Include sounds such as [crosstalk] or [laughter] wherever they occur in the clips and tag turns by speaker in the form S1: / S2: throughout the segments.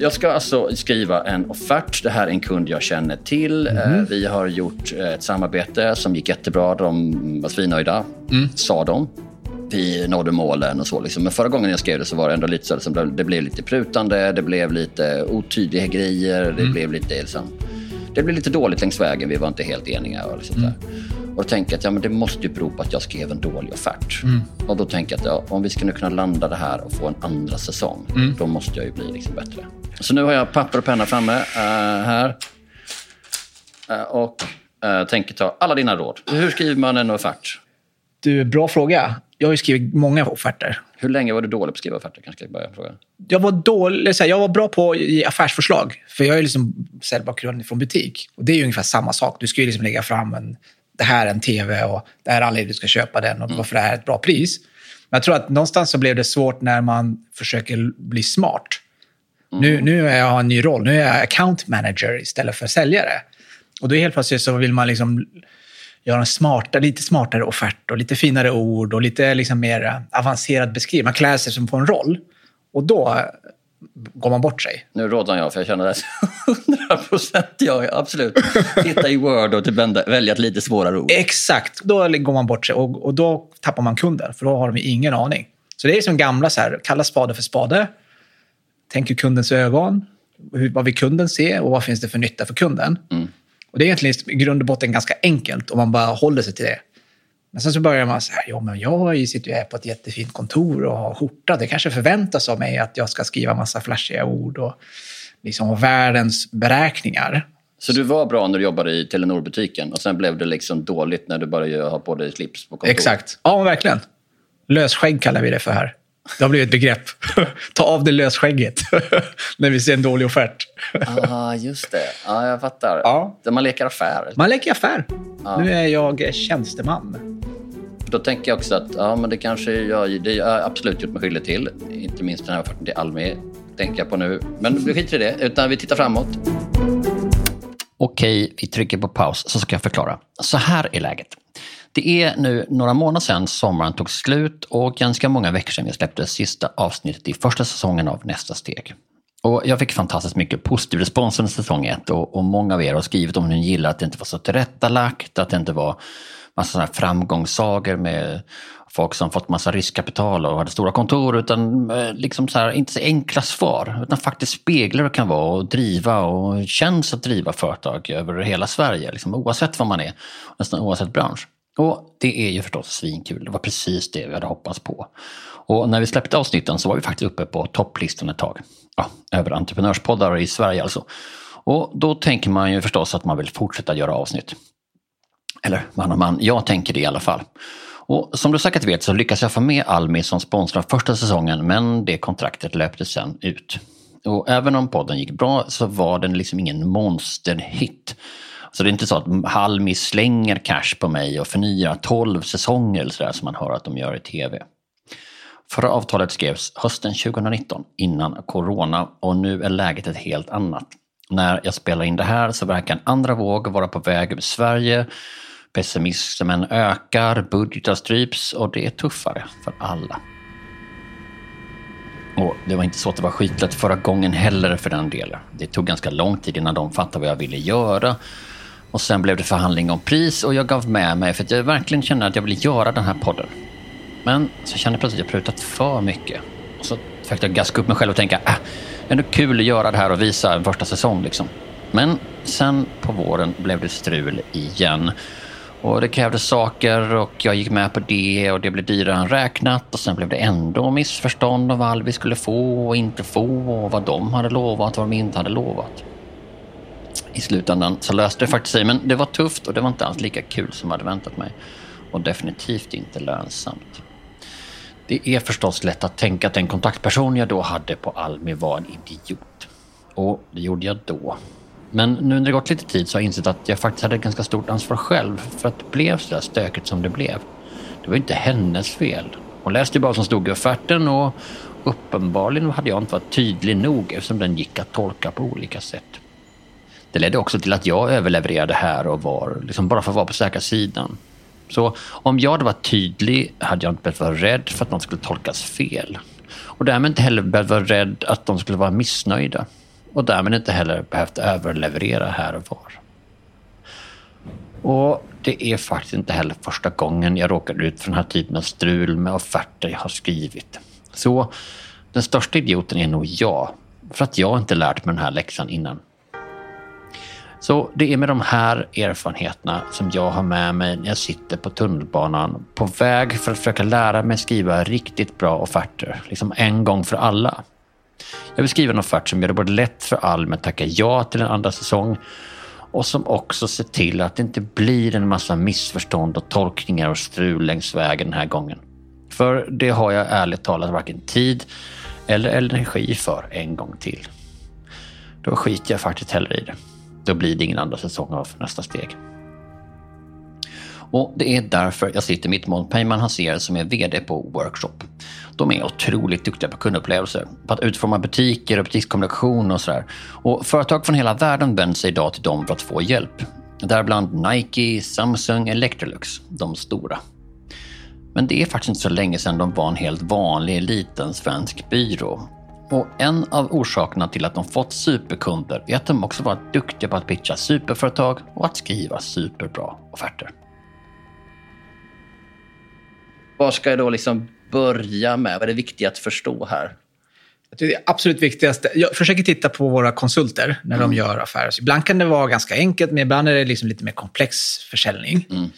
S1: Jag ska alltså skriva en offert. Det här är en kund jag känner till. Eh, Vi har gjort eh, ett samarbete som gick jättebra. De var svinnöjda, sa de. Vi nådde målen och så. Liksom. Men förra gången jag skrev det så var det ändå lite så liksom, det blev lite prutande, det blev lite otydliga grejer. Det blev lite liksom, det blev lite dåligt längs vägen. Vi var inte helt eniga. Och, liksom där. Och tänker jag att ja, men det måste ju bero på att jag skrev en dålig offert. Och då tänker jag att ja, om vi ska nu kunna landa det här och få en andra säsong, då måste jag ju bli liksom bättre. Så nu har jag papper och penna framme eh, här. Eh, och uh, tänker ta alla dina råd. Hur skriver man en offert?
S2: Du, bra fråga. Jag har skrivit många offerter.
S1: Hur länge var du dålig på att skriva offerter? Kanske jag börja fråga.
S2: Jag var, dålig, jag var bra på ge affärsförslag. För jag är liksom säljbakgrund från butik. Och det är ju ungefär samma sak. Du ska ju liksom lägga fram en, det här är en tv och det här är anledningen du ska köpa den och varför det här är ett bra pris. Men jag tror att någonstans så blev det svårt när man försöker bli smart. Nu, nu är jag en ny roll. Nu är jag account manager istället för säljare. Och då helt plötsligt så vill man liksom göra en smarta, lite smartare offert och lite finare ord och lite liksom mer avancerad beskrivning. Man klär sig som på en roll. Och då går man bort sig.
S1: Nu rådnar jag, för jag känner att 100 procent jag absolut. Titta i Word och typ välja ett lite svårare ord.
S2: Exakt, då går man bort sig och, och då tappar man kunden, för då har de ingen aning. Så det är som gamla, så här, kalla spade för spade. Tänk ur kundens ögon, hur, vad vill kunden se och vad finns det för nytta för kunden? Och det är egentligen i grund och botten ganska enkelt om man bara håller sig till det. Men sen så börjar man så här, ja men jag sitter ju här på ett jättefint kontor och har skjorta. Det kanske förväntas av mig att jag ska skriva massa flashiga ord och liksom världens beräkningar.
S1: Så du var bra när du jobbade i Telenor-butiken och sen blev det liksom dåligt när du började ha på dig slips på kontoret?
S2: Exakt. Ja, verkligen. Lösskägg kallar vi det för här. Det har blivit ett begrepp. [laughs] Ta av det lösskägget [laughs] när vi ser en dålig offert.
S1: Ah, just det. Ja, jag fattar.
S2: Ja.
S1: Man leker affär.
S2: Man leker affär. Nu är jag tjänsteman.
S1: Då tänker jag också att ja, men det kanske jag, det jag absolut gjort mig skyldig till. Inte minst den här offerten till Almi, tänker jag på nu. Men vi skiter i det, utan vi tittar framåt. Okej, vi trycker på paus så ska jag förklara. Så här är läget. Det är nu några månader sedan sommaren tog slut och ganska många veckor sedan vi släppte sista avsnittet i första säsongen av Nästa steg. Och jag fick fantastiskt mycket positiv respons under säsong ett och, och många av er har skrivit om hur ni gillar att det inte var så tillrättalagt, att det inte var massa sådana här framgångssager med folk som fått massa riskkapital och hade stora kontor utan eh, liksom så här, inte så enkla svar utan faktiskt speglar det kan vara och driva och känns att driva företag över hela Sverige, liksom, oavsett vad man är, nästan oavsett bransch. Och det är ju förstås svinkul, det var precis det vi hade hoppats på. Och när vi släppte avsnitten så var vi faktiskt uppe på topplistan ett tag. Ja, över entreprenörspoddar i Sverige alltså. Och då tänker man ju förstås att man vill fortsätta göra avsnitt. Eller man och man, jag tänker det i alla fall. Och som du säkert vet så lyckas jag få med Almi som sponsrar första säsongen men det kontraktet löpte sen ut. Och även om podden gick bra så var den liksom ingen monsterhit. Så det är inte så att Halmi slänger cash på mig och förnyar 12 säsonger eller sådär som man hör att de gör i tv. Förra avtalet skrevs hösten 2019 innan corona och nu är läget ett helt annat. När jag spelar in det här så verkar en andra våg vara på väg över Sverige. Pessimismen ökar, budgetar stryps och det är tuffare för alla. Och det var inte så att det var skitlätt förra gången heller för den delen. Det tog ganska lång tid innan de fattade vad jag ville göra. Och sen blev det förhandling om pris och jag gav med mig för att jag verkligen kände att jag ville göra den här podden. Men så kände jag plötsligt att jag prutat för mycket. Och så försökte jag gaska upp mig själv och tänka, äh, det är ändå kul att göra det här och visa en första säsong liksom. Men sen på våren blev det strul igen. Och det krävdes saker och jag gick med på det och det blev dyrare än räknat och sen blev det ändå missförstånd om vad Alvi skulle få och inte få och vad de hade lovat och vad de inte hade lovat. I slutändan så löste det faktiskt sig men det var tufft och det var inte alls lika kul som jag hade väntat mig. Och definitivt inte lönsamt. Det är förstås lätt att tänka att den kontaktperson jag då hade på Almi var en idiot. Och det gjorde jag då. Men nu när det gått lite tid så har jag insett att jag faktiskt hade ett ganska stort ansvar själv för att det blev så där stökigt som det blev. Det var inte hennes fel. Hon läste ju bara vad som stod i offerten och uppenbarligen hade jag inte varit tydlig nog eftersom den gick att tolka på olika sätt. Det ledde också till att jag överlevererade här och var, liksom bara för att vara på säkra sidan. Så om jag hade varit tydlig hade jag inte behövt vara rädd för att något skulle tolkas fel. och därmed inte heller behövt vara rädd att de skulle vara missnöjda och därmed inte heller behövt överleverera här och var. Och det är faktiskt inte heller första gången jag råkar ut för den här typen av strul med offerter jag har skrivit. Så den största idioten är nog jag, för att jag inte lärt mig den här läxan innan. Så det är med de här erfarenheterna som jag har med mig när jag sitter på tunnelbanan på väg för att försöka lära mig skriva riktigt bra offerter, liksom en gång för alla. Jag vill skriva en offert som gör det både lätt för Alm att tacka ja till en andra säsong och som också ser till att det inte blir en massa missförstånd och tolkningar och strul längs vägen den här gången. För det har jag ärligt talat varken tid eller energi för en gång till. Då skiter jag faktiskt hellre i det. Då blir det ingen andra säsong av nästa steg. Och det är därför jag sitter mitt emot Peyman Haser som är VD på Workshop. De är otroligt duktiga på kundupplevelser, på att utforma butiker och butikskommunikation och sådär. Och företag från hela världen vänder sig idag till dem för att få hjälp. Däribland Nike, Samsung, Electrolux, de stora. Men det är faktiskt inte så länge sedan de var en helt vanlig liten svensk byrå. Och en av orsakerna till att de fått superkunder är att de också varit duktiga på att pitcha superföretag och att skriva superbra offerter. Var ska jag då liksom börja med? Vad är det viktigt att förstå här?
S2: Det absolut viktigaste, jag försöker titta på våra konsulter när mm. de gör affärer. Så ibland kan det vara ganska enkelt, men ibland är det liksom lite mer komplex försäljning. Mm.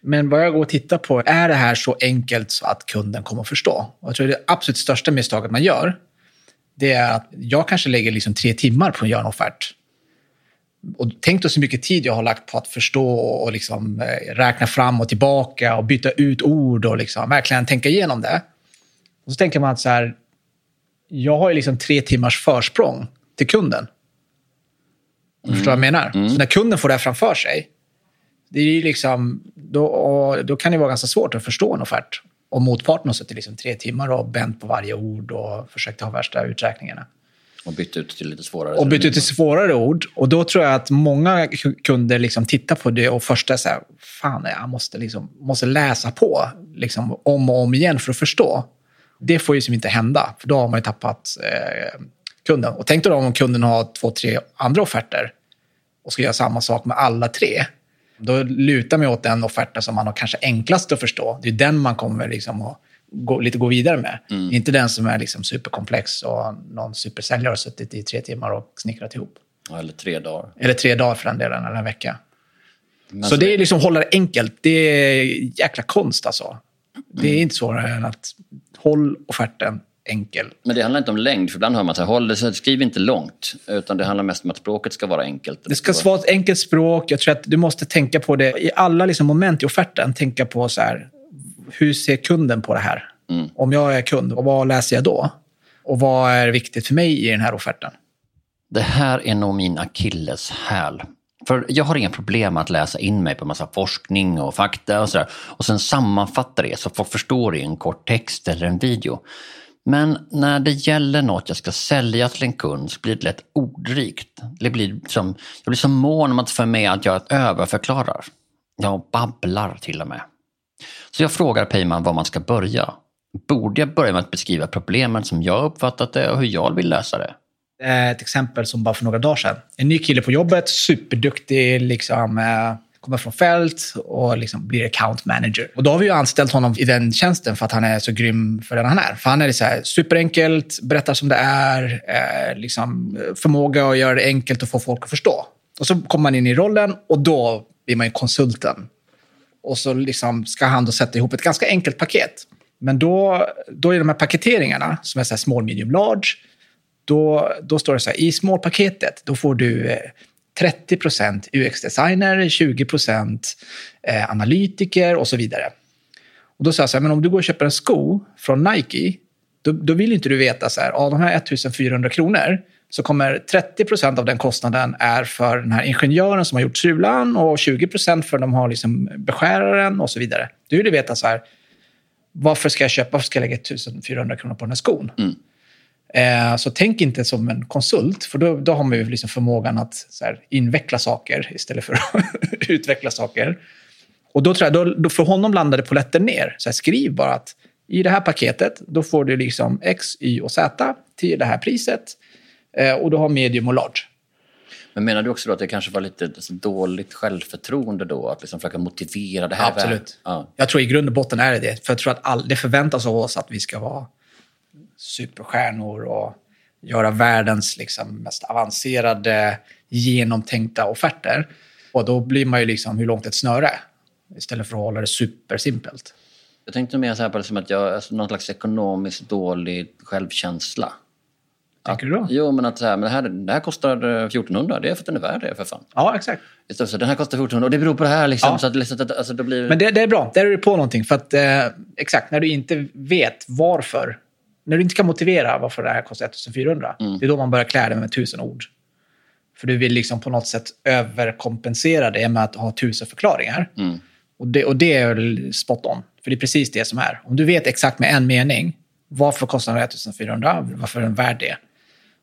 S2: Men vad jag går och tittar på, är det här så enkelt så att kunden kommer att förstå? Och jag tror det absolut största misstaget man gör, det är att jag kanske lägger liksom tre timmar på att göra en offert. Och tänk då så mycket tid jag har lagt på att förstå och liksom eh, räkna fram och tillbaka och byta ut ord och liksom verkligen tänka igenom det. Och så tänker man att så här, jag har ju liksom tre timmars försprång till kunden. Mm. Förstår du vad jag menar? Mm. Så när kunden får det här framför sig, det är liksom, då, då kan det vara ganska svårt att förstå en offert. Och motparten har suttit liksom tre timmar och bänt på varje ord och försökt ha värsta uträkningarna.
S1: Och bytt ut till lite svårare.
S2: Och bytt ut till svårare ord. Och då tror jag att många kunder liksom tittar på det och först är så här, fan, jag måste, liksom, måste läsa på liksom, om och om igen för att förstå. Det får ju som inte hända, för då har man ju tappat eh, kunden. Och tänk då om kunden har två, tre andra offerter och ska göra samma sak med alla tre. Då lutar man åt den offerten som man har kanske enklast att förstå. Det är den man kommer liksom att gå, lite gå vidare med. Mm. Inte den som är liksom superkomplex och någon supersäljare har suttit i tre timmar och snickrat ihop.
S1: Eller tre dagar.
S2: Eller tre dagar för den delen, eller en vecka. Men så, så det är liksom hålla det enkelt. Det är jäkla konst alltså. Det är mm. inte svårare än att håll offerten enkel.
S1: Men det handlar inte om längd, för ibland hör man att håll det, skriv inte långt. Utan det handlar mest om att språket ska vara enkelt.
S2: Det ska vara ett enkelt språk. Jag tror att du måste tänka på det i alla liksom moment i offerten. Tänka på så här, hur ser kunden på det här? Mm. Om jag är kund, och vad läser jag då? Och vad är viktigt för mig i den här offerten?
S1: Det här är nog min akilles häl. För jag har inga problem med att läsa in mig på massa forskning och fakta och sådär och sen sammanfatta det så folk förstår det i en kort text eller en video. Men när det gäller något jag ska sälja till en kund så blir det lätt ordrikt. Det blir som, jag blir så mån om att få med att jag överförklarar. Jag babblar till och med. Så jag frågar Peyman var man ska börja. Borde jag börja med att beskriva problemet som jag uppfattat det och hur jag vill lösa det?
S2: Ett exempel som bara för några dagar sedan. En ny kille på jobbet, superduktig, liksom, eh, kommer från fält och liksom blir account manager. Och då har vi ju anställt honom i den tjänsten för att han är så grym för den han är. För han är så här superenkelt, berättar som det är, eh, liksom förmåga att göra det enkelt och få folk att förstå. Och så kommer man in i rollen och då blir man ju konsulten. Och så liksom ska han då sätta ihop ett ganska enkelt paket. Men då, då är de här paketeringarna, som är så small, medium, large, då, då står det så här, i small-paketet, då får du eh, 30 UX-designer, 20 eh, analytiker och så vidare. Och då sa jag så här, men om du går och köper en sko från Nike, då, då vill inte du veta så här, av de här 1400 kronor så kommer 30% av den kostnaden är för den här ingenjören som har gjort sulan och 20% för de har liksom beskäraren och så vidare. Du vill veta så här, varför ska jag köpa, varför ska jag lägga 1400 kronor på den här skon? Mm. Eh, så tänk inte som en konsult, för då, då har man ju liksom förmågan att här, inveckla saker istället för [laughs] att utveckla saker. Och då tror jag, då, då för honom landade polletten ner. Så här, skriv bara att i det här paketet, då får du liksom X, Y och Z till det här priset. Eh, och du har medium och large.
S1: Men menar du också att det kanske var lite dåligt självförtroende då? Att liksom försöka motivera det här?
S2: Absolut. Ja. Jag tror i grund och botten är det det. För jag tror att all, det förväntas av oss att vi ska vara superstjärnor och göra världens liksom, mest avancerade, genomtänkta offerter. Och då blir man ju liksom hur långt ett snöre istället för att hålla det supersimpelt.
S1: Jag tänkte mer så här på det som att jag alltså någon slags ekonomiskt dålig självkänsla.
S2: Tänker du då?
S1: Jo, men att så här, men det, här, det här kostar 1400, det är för att den är värd det för fan.
S2: Ja, exakt.
S1: Så, den här kostar 1400 och det beror på det här. Liksom, ja. så att, liksom, alltså, då blir...
S2: Men det, det, är bra, där är du på någonting. För att, eh, exakt, när du inte vet varför, när du inte kan motivera varför det här kostar 1400, mm. det är då man börjar klä det med tusen ord. För du vill liksom på något sätt överkompensera det med att ha tusen förklaringar. Mm. Och, det, och det är spot on. För det är precis det som är. Om du vet exakt med en mening varför kostar den 1400, varför är den värd det?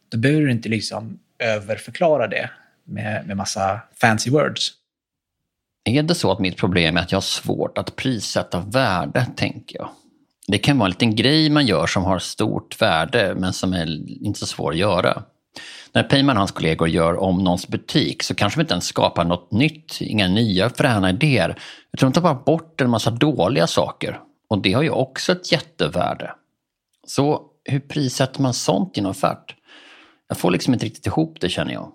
S2: Då behöver du inte liksom överförklara det med, med massa fancy words.
S1: Är det så att mitt problem är att jag har svårt att prissätta värde, tänker jag? Det kan vara en liten grej man gör som har stort värde men som är inte så svår att göra. När Peyman och hans kollegor gör om någons butik så kanske de inte ens skapar något nytt, inga nya fräna idéer. Utan de tar bara bort en massa dåliga saker. Och det har ju också ett jättevärde. Så hur prissätter man sånt i en offert? Jag får liksom inte riktigt ihop det känner jag.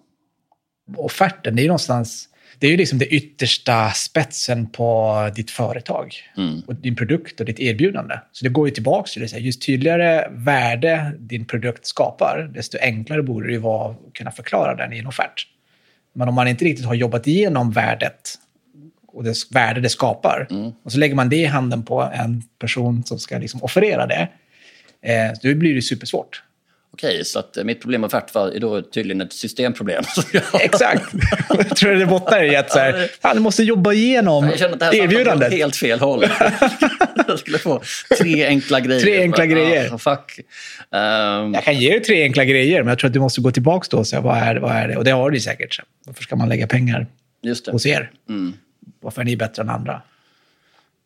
S2: Offerten, det är ju någonstans det är ju liksom det yttersta spetsen på ditt företag mm. och din produkt och ditt erbjudande. Så det går ju tillbaka till det. Ju tydligare värde din produkt skapar, desto enklare borde det vara att kunna förklara den i en offert. Men om man inte riktigt har jobbat igenom värdet och det värde det skapar mm. och så lägger man det i handen på en person som ska liksom offerera det, eh, då blir det supersvårt.
S1: Okej, så att mitt problem med offert var då tydligen ett systemproblem. [laughs]
S2: Exakt. Jag tror det bottnar i att så här, fan, du måste jobba igenom jag att det här erbjudandet.
S1: helt fel håll. [laughs] jag skulle få tre enkla grejer.
S2: Tre enkla bara, grejer.
S1: Ah, fuck. Um...
S2: Jag kan ge dig tre enkla grejer, men jag tror att du måste gå tillbaka då och säga vad är det? Vad är det? Och det har du säkert. Varför ska man lägga pengar
S1: Just det.
S2: hos er? Mm. Varför är ni bättre än andra?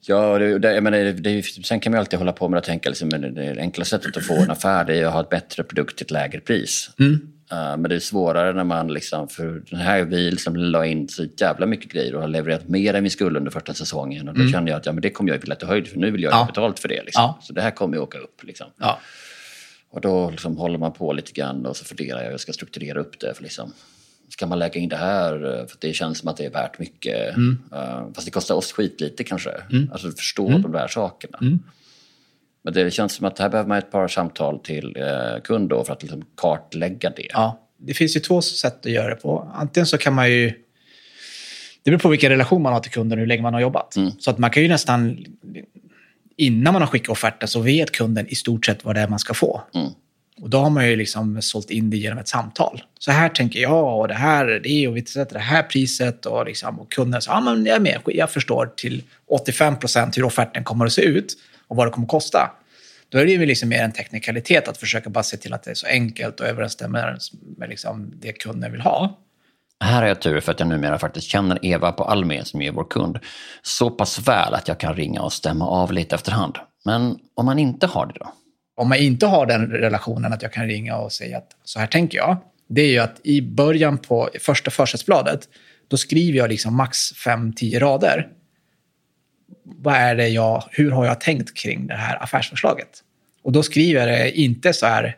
S1: Ja, det, det, jag menar, det, sen kan man alltid hålla på med att tänka liksom, det enkla sättet att få en affär är att ha ett bättre produkt till ett lägre pris. Mm. Uh, men det är svårare när man liksom, för den här vi liksom la in så jävla mycket grejer och har levererat mer än vi skulle under första säsongen. Och då mm. kände jag att ja, men det kommer jag vilja ta höjd för, nu vill jag ja. ha betalt för det. Liksom. Ja. Så det här kommer ju åka upp. Liksom. Ja. Och då liksom håller man på lite grann och så funderar jag hur jag ska strukturera upp det. För liksom, ska man lägga in det här eh, för det känns som att det är värt mycket. Mm. Uh, fast det kostar oss skitlite kanske. Mm. Alltså att förstå mm. de där sakerna. Mm. Men det känns som att här behöver man ett par samtal till uh, kund då för att liksom kartlägga det.
S2: Ja, det finns ju två sätt att göra det på. Antingen så kan man ju... Det beror på vilken relation man har till kunden och hur länge man har jobbat. Mm. Så att man kan ju nästan... Innan man har skickat offerten så vet kunden i stort sett vad det är man ska få. Mm. Och då har man ju liksom sålt in det genom ett samtal. Så här tänker jag och det här är det och vi sätter det här priset och, liksom, och kunden säger ja men jag är med, jag förstår till 85 procent hur offerten kommer att se ut och vad det kommer att kosta. Då är det ju liksom mer en teknikalitet att försöka bara se till att det är så enkelt och överensstämmer med liksom det kunden vill ha.
S1: Här har jag tur för att jag numera faktiskt känner Eva på Almi som är vår kund så pass väl att jag kan ringa och stämma av lite efterhand. Men om man inte har det då?
S2: Om man inte har den relationen att jag kan ringa och säga att så här tänker jag, det är ju att i början på första försättsbladet, då skriver jag liksom max 5-10 rader. Vad är det jag, hur har jag tänkt kring det här affärsförslaget? Och då skriver jag det inte så här,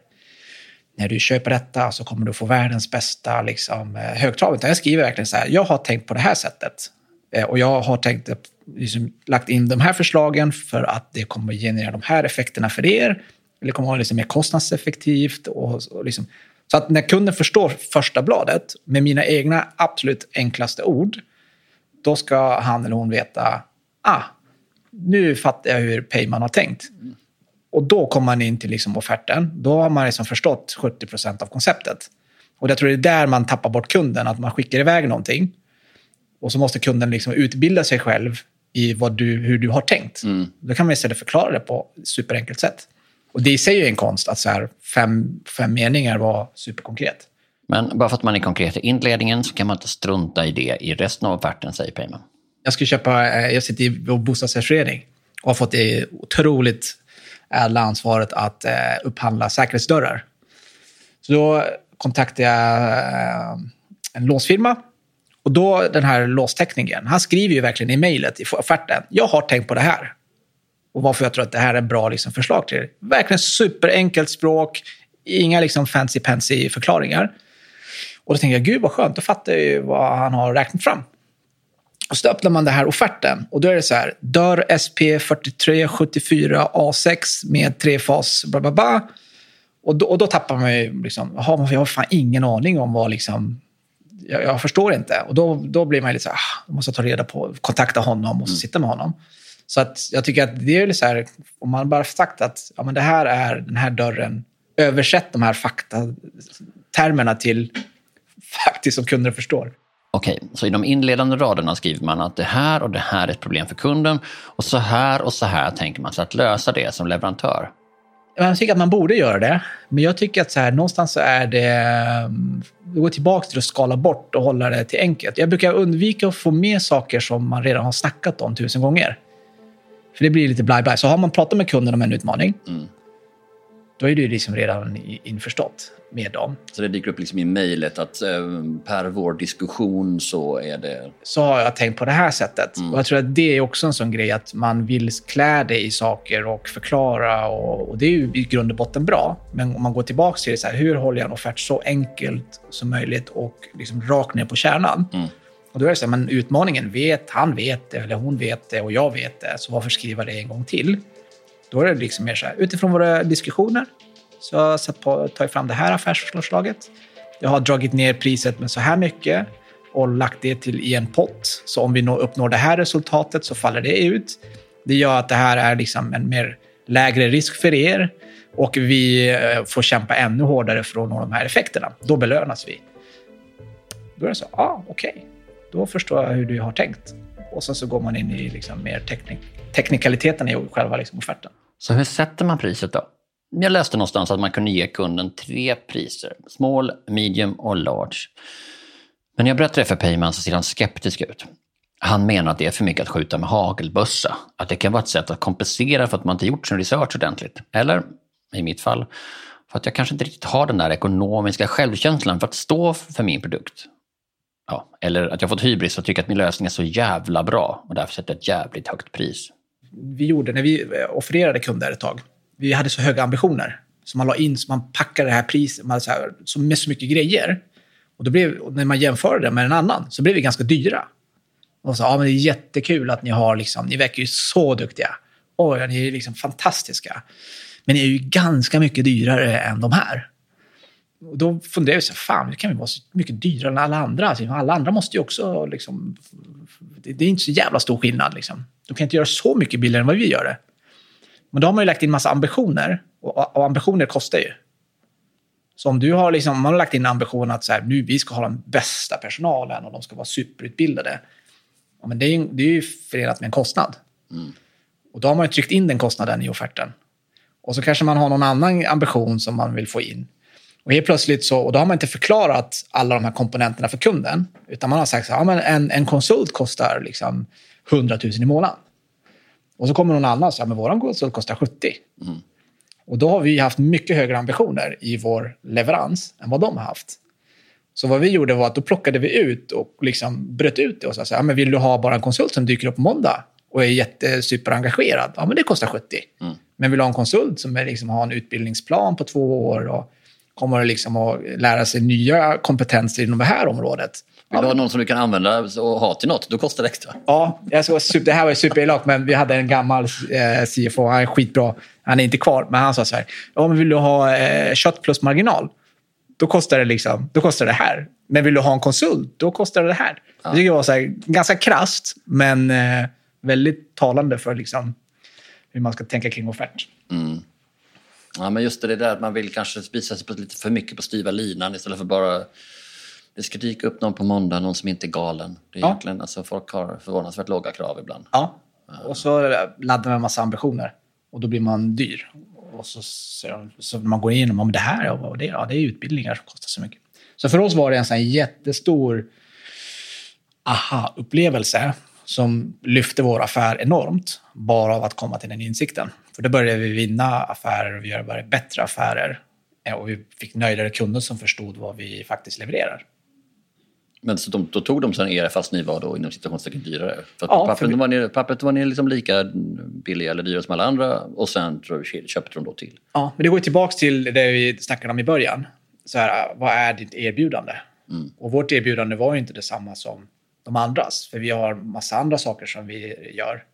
S2: när du köper detta så kommer du få världens bästa liksom, eh, högtrav. Utan jag skriver verkligen så här, jag har tänkt på det här sättet. Eh, och jag har tänkt, liksom, lagt in de här förslagen för att det kommer generera de här effekterna för er eller kommer vara liksom mer kostnadseffektivt. Och, och liksom. Så att när kunden förstår första bladet med mina egna absolut enklaste ord, då ska han eller hon veta, ah, nu fattar jag hur Payman har tänkt. Och då kommer man in till liksom offerten. Då har man liksom förstått 70 procent av konceptet. Och jag tror det är där man tappar bort kunden, att man skickar iväg någonting. Och så måste kunden liksom utbilda sig själv i vad du, hur du har tänkt. Mm. Då kan man istället förklara det på ett superenkelt sätt. Och det i sig är en konst att så här, fem, fem meningar var superkonkret.
S1: Men bara för att man är konkret i inledningen så kan man inte strunta i det i resten av offerten, säger Payman.
S2: Jag ska köpa, eh, jag sitter i vår bostadsrättsförening och har fått det otroligt ädla ansvaret att eh, upphandla säkerhetsdörrar. Så då kontaktade jag eh, en låsfirma. Och då den här låsteknikern, han skriver ju verkligen i mejlet, i offerten, jag har tänkt på det här. Och varför jag tror att det här är bra liksom, förslag till er. Verkligen superenkelt språk, inga liksom fancy pansy förklaringar. Och då tänkte jag, gud vad skönt, då fattar jag ju vad han har räknat fram. Och så öppnar man den här offerten och då är det så här, dörr SP4374 A6 med trefas, bla bla bla. Och då, och då tappar man ju liksom, jaha, jag har fan ingen aning om vad liksom, jag, jag förstår inte. Och då, då blir man lite så här, ah, måste ta reda på, kontakta honom och mm. sitta med honom. Så att jag tycker att det är så här, om man bara sagt att ja, men det här är den här dörren, översätt de här faktatermerna till faktiskt som kunder förstår.
S1: Okej, så i de inledande raderna skriver man att det här och det här är ett problem för kunden och så här och så här tänker man sig att lösa det som leverantör.
S2: Jag tycker att man borde göra det, men jag tycker att så här, någonstans så är det... Det går tillbaka till att skala bort och hålla det till enkelt. Jag brukar undvika att få med saker som man redan har snackat om tusen gånger. För det blir lite blaj-blaj. Så har man pratat med kunden om en utmaning, mm då är du liksom redan införstått med dem.
S1: Så det dyker upp liksom i mejlet att eh, per vår diskussion så är det...
S2: Så har jag tänkt på det här sättet. Mm. Och jag tror att det är också en sån grej att man vill klä det i saker och förklara. Och, och, det är ju i grund och botten bra. Men om man går tillbaka till det, så här, hur håller jag en offert så enkelt som möjligt och liksom rakt ner på kärnan? Mm. Och då är det så här, men utmaningen vet, han vet det, eller hon vet det och jag vet det. Så varför skriva det en gång till? Då är det liksom mer så här, utifrån våra diskussioner så har jag satt på, tagit fram det här affärsförslaget. Jag har dragit ner priset med så här mycket och lagt det till i en pott. Så om vi uppnår det här resultatet så faller det ut. Det gör att det här är liksom en mer lägre risk för er och vi eh, får kämpa ännu hårdare för att nå de här effekterna. Då belönas vi. Då är det så, ja, ah, okej. Okay. Då förstår jag hur du har tänkt. Och sen så går man in i liksom mer teknik teknikaliteten i själva liksom offerten.
S1: Så hur sätter man priset då? Jag läste någonstans att man kunde ge kunden tre priser. Small, medium och large. Men när jag berättade det för Peyman så ser han skeptisk ut. Han menar att det är för mycket att skjuta med hagelbössa. Att det kan vara ett sätt att kompensera för att man inte gjort sin research ordentligt. Eller, i mitt fall, för att jag kanske inte riktigt har den där ekonomiska självkänslan för att stå för min produkt. Ja, eller att jag fått hybris och tycker att min lösning är så jävla bra och därför sätter ett jävligt högt pris
S2: vi gjorde när vi eh, offererade kunder ett tag. Vi hade så höga ambitioner. Så man la in, så man packade det här priset man så här, så med så mycket grejer. Och, då blev, och när man jämförde det med en annan så blev vi ganska dyra. Och så, ja men det är jättekul att ni har liksom, ni verkar ju så duktiga. Oj, ni är liksom fantastiska. Men ni är ju ganska mycket dyrare än de här. Och då funderade jag så fan, hur kan vi vara så mycket dyrare än alla andra? Alltså, alla andra måste ju också liksom, det, det är inte så jävla stor skillnad liksom. De kan inte göra så mycket billigare än vad vi gör det. Men då har man ju lagt in massa ambitioner och, och ambitioner kostar ju. Så om du har, liksom, man har lagt in ambitionen att så här, nu, vi ska ha den bästa personalen och de ska vara superutbildade. Ja, men det, är, det är ju förenat med en kostnad. Mm. Och då har man ju tryckt in den kostnaden i offerten. Och så kanske man har någon annan ambition som man vill få in. Och helt plötsligt så, och då har man inte förklarat alla de här komponenterna för kunden. Utan man har sagt att ja, en, en konsult kostar liksom 100 000 i månaden. Och så kommer någon annan och säger att vår konsult kostar 70. Mm. Och då har vi haft mycket högre ambitioner i vår leverans än vad de har haft. Så vad vi gjorde var att då plockade vi ut och liksom bröt ut det och sa så här, men vill du ha bara en konsult som dyker upp på måndag och är jättesuperengagerad? Ja, men det kostar 70. Mm. Men vill du ha en konsult som är, liksom, har en utbildningsplan på två år och kommer liksom att lära sig nya kompetenser inom det här området.
S1: Vill du ha någon som du kan använda och ha till något, då kostar det extra.
S2: Ja, jag ska, det här var superelakt, men vi hade en gammal eh, CFO, han är skitbra. Han är inte kvar, men han sa så här. Ja, men vill du ha eh, kött plus marginal, då kostar, det liksom, då kostar det här. Men vill du ha en konsult, då kostar det det här. Ja. Det tycker jag var så här, ganska krast, men eh, väldigt talande för liksom, hur man ska tänka kring offert. Mm.
S1: Ja, men just det där att man vill kanske spisa sig på lite för mycket på styva linan istället för bara det ska dyka upp någon på måndag, någon som inte är galen. Det är ja. egentligen, alltså, folk har förvånansvärt låga krav ibland.
S2: Ja, och så laddar man en massa ambitioner och då blir man dyr. Och så, så, så man går igenom, om det här och det, ja, det är utbildningar som kostar så mycket. Så för oss var det en sån jättestor aha-upplevelse som lyfte vår affär enormt bara av att komma till den insikten. För då började vi vinna affärer och göra bättre affärer. Eh, och vi fick nöjdare kunder som förstod vad vi faktiskt levererar.
S1: Men så de, då tog de sen er fast ni var då inom situationstecken dyrare? För
S2: Ja,
S1: pappret,
S2: för
S1: var ni, pappret var ni liksom lika billiga eller dyra som alla andra och sen köpte de då till?
S2: Ja, men det går tillbaka till det vi snackade om i början. Så här, vad är ditt erbjudande? Och vårt erbjudande var ju inte detsamma som de andras. För vi har massa andra saker som vi gör.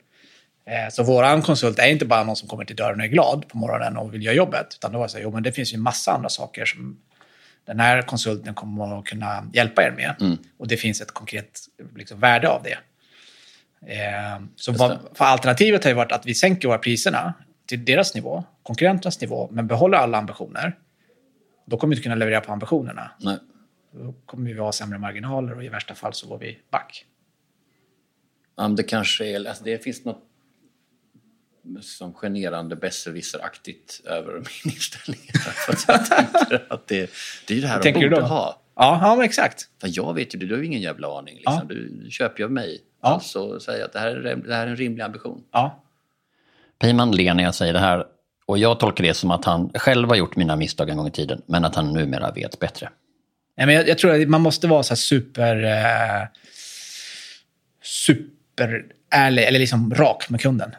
S2: Eh, Så våran konsult är inte bara någon som kommer till dörren och är glad på morgonen och vill göra jobbet. Utan då var det så här, jo men det finns ju massa andra saker som den här konsulten kommer att kunna hjälpa er med. Och det finns ett konkret liksom, värde av det. Eh, Så vad, för alternativet har ju varit att vi sänker våra priserna till deras nivå, konkurrenternas nivå, men behåller alla ambitioner. Då kommer vi inte kunna leverera på ambitionerna.
S1: Nej.
S2: Då kommer vi ha sämre marginaler och i värsta fall så går vi back.
S1: Ja, det kanske är, alltså det finns något som generande besserwisseraktigt över min [laughs] inställning. Jag tänker att det, det är det här de
S2: tänker du
S1: borde
S2: då?
S1: ha.
S2: Ja, ja men exakt.
S1: För jag vet ju det, du har ju ingen jävla aning. Liksom.
S2: Ja.
S1: Du köper ju av mig.
S2: Ja.
S1: Alltså säger att det här, är, det här är en rimlig ambition.
S2: Ja.
S1: Piman ler när jag säger det här och jag tolkar det som att han själv har gjort mina misstag en gång i tiden men att han numera vet bättre.
S2: Nej, men jag, jag tror att man måste vara så här super... Eh, super ärlig, eller liksom rak med kunden.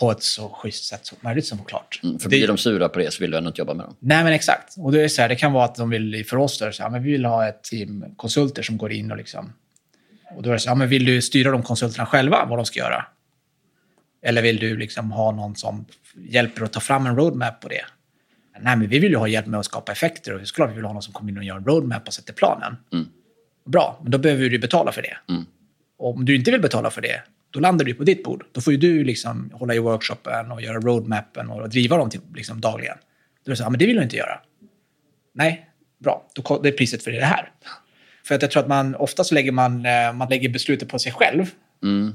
S2: På ett så schysst sätt som möjligt som klart.
S1: Mm, för
S2: Det-
S1: blir de sura på det så vill du ändå inte jobba med dem.
S2: Nej, men exakt. Och det, är så här, det kan vara att de vill, för oss, då, det så här, men vi vill ha ett team konsulter som går in och liksom... Och då är det så här, men vill du styra de konsulterna själva, vad de ska göra? Eller vill du liksom ha någon som hjälper att ta fram en roadmap på det? Nej, men vi vill ju ha hjälp med att skapa effekter och såklart vi vill ha någon som kommer in och gör en roadmap och sätter planen. Bra, men då behöver du betala för det. Och om du inte vill betala för det, då landar du på ditt bord. Då får ju du liksom hålla i workshopen och göra roadmappen och driva dem till, liksom dagligen. Då är det så, ja, men det vill du inte göra. Nej, bra. Då, det är priset för det här. För att jag tror att man oftast lägger man, eh, man lägger beslutet på sig själv.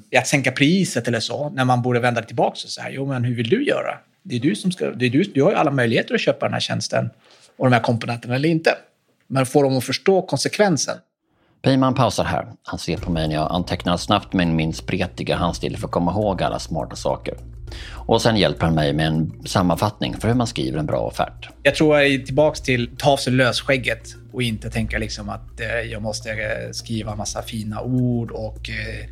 S2: I att sänka priset eller så, när man borde vända det tillbaka och säga, jo men hur vill du göra? Det är du som ska, det är du, du har ju alla möjligheter att köpa den här tjänsten och de här komponenterna eller inte. Men får dem att förstå konsekvensen.
S1: Peyman pausar här. Han ser på mig när jag antecknar snabbt med min spretiga handstil för att komma ihåg alla smarta saker. Och sen hjälper han mig med en sammanfattning för hur man skriver en bra offert.
S2: Jag tror jag är tillbaka till ta av sig lösskägget och inte tänka liksom att eh, jag måste eh, skriva massa fina ord och eh,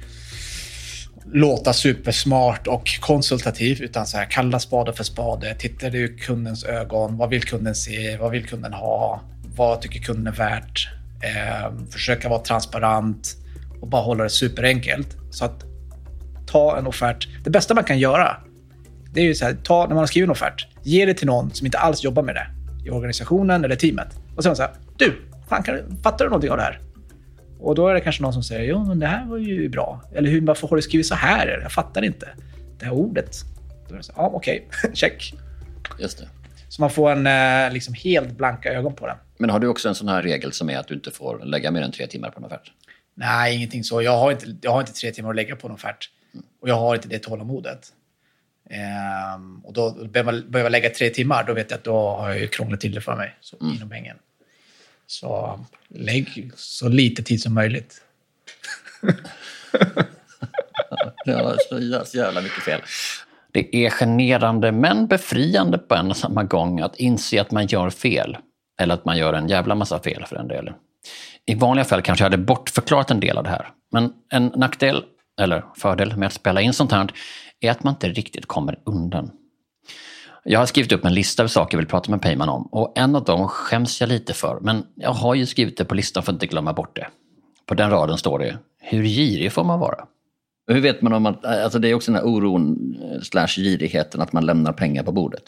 S2: låta supersmart och konsultativ. Utan så här, kalla spade för spade. Tittar du i kundens ögon. Vad vill kunden se? Vad vill kunden ha? Vad tycker kunden är värt? Eh, försöka vara transparent och bara hålla det superenkelt. Så att ta en offert. Det bästa man kan göra det är ju så här, ta, när man har skrivit en offert, ge det till någon som inte alls jobbar med det i organisationen eller teamet. Och sen så här, du, fan, kan, fattar du någonting av det här? Och då är det kanske någon som säger, jo men det här var ju bra. Eller hur, varför har du skrivit så här? Jag fattar inte. Det här ordet. Då är det så här, ja okej, [laughs] check.
S1: Just det.
S2: Så man får en eh, liksom helt blanka ögon på den.
S1: Men har du också en sån här regel som är att du inte får lägga mer än tre timmar på en offert?
S2: Nej, ingenting så. Jag har inte, jag har inte tre timmar att lägga på en offert. Och jag har inte det tålamodet. Ehm, och då behöver jag, behöver jag lägga tre timmar, då vet jag att då har jag krånglat till det för mig. Så inom pengen. Så lägg så lite tid som möjligt. [laughs]
S1: Ja, så så jävla mycket fel. Det är generande men befriande på en och samma gång att inse att man gör fel. Eller att man gör en jävla massa fel för den delen. I vanliga fall kanske jag hade bortförklarat en del av det här. Men en nackdel, eller fördel med att spela in sånt här är att man inte riktigt kommer undan. Jag har skrivit upp en lista av saker jag vill prata med Peyman om och en av dem skäms jag lite för, men jag har ju skrivit det på listan för att inte glömma bort det. På den raden står det, hur girig får man vara? Hur vet man om att, alltså det är också den här oron eh, slash girigheten att man lämnar pengar på bordet.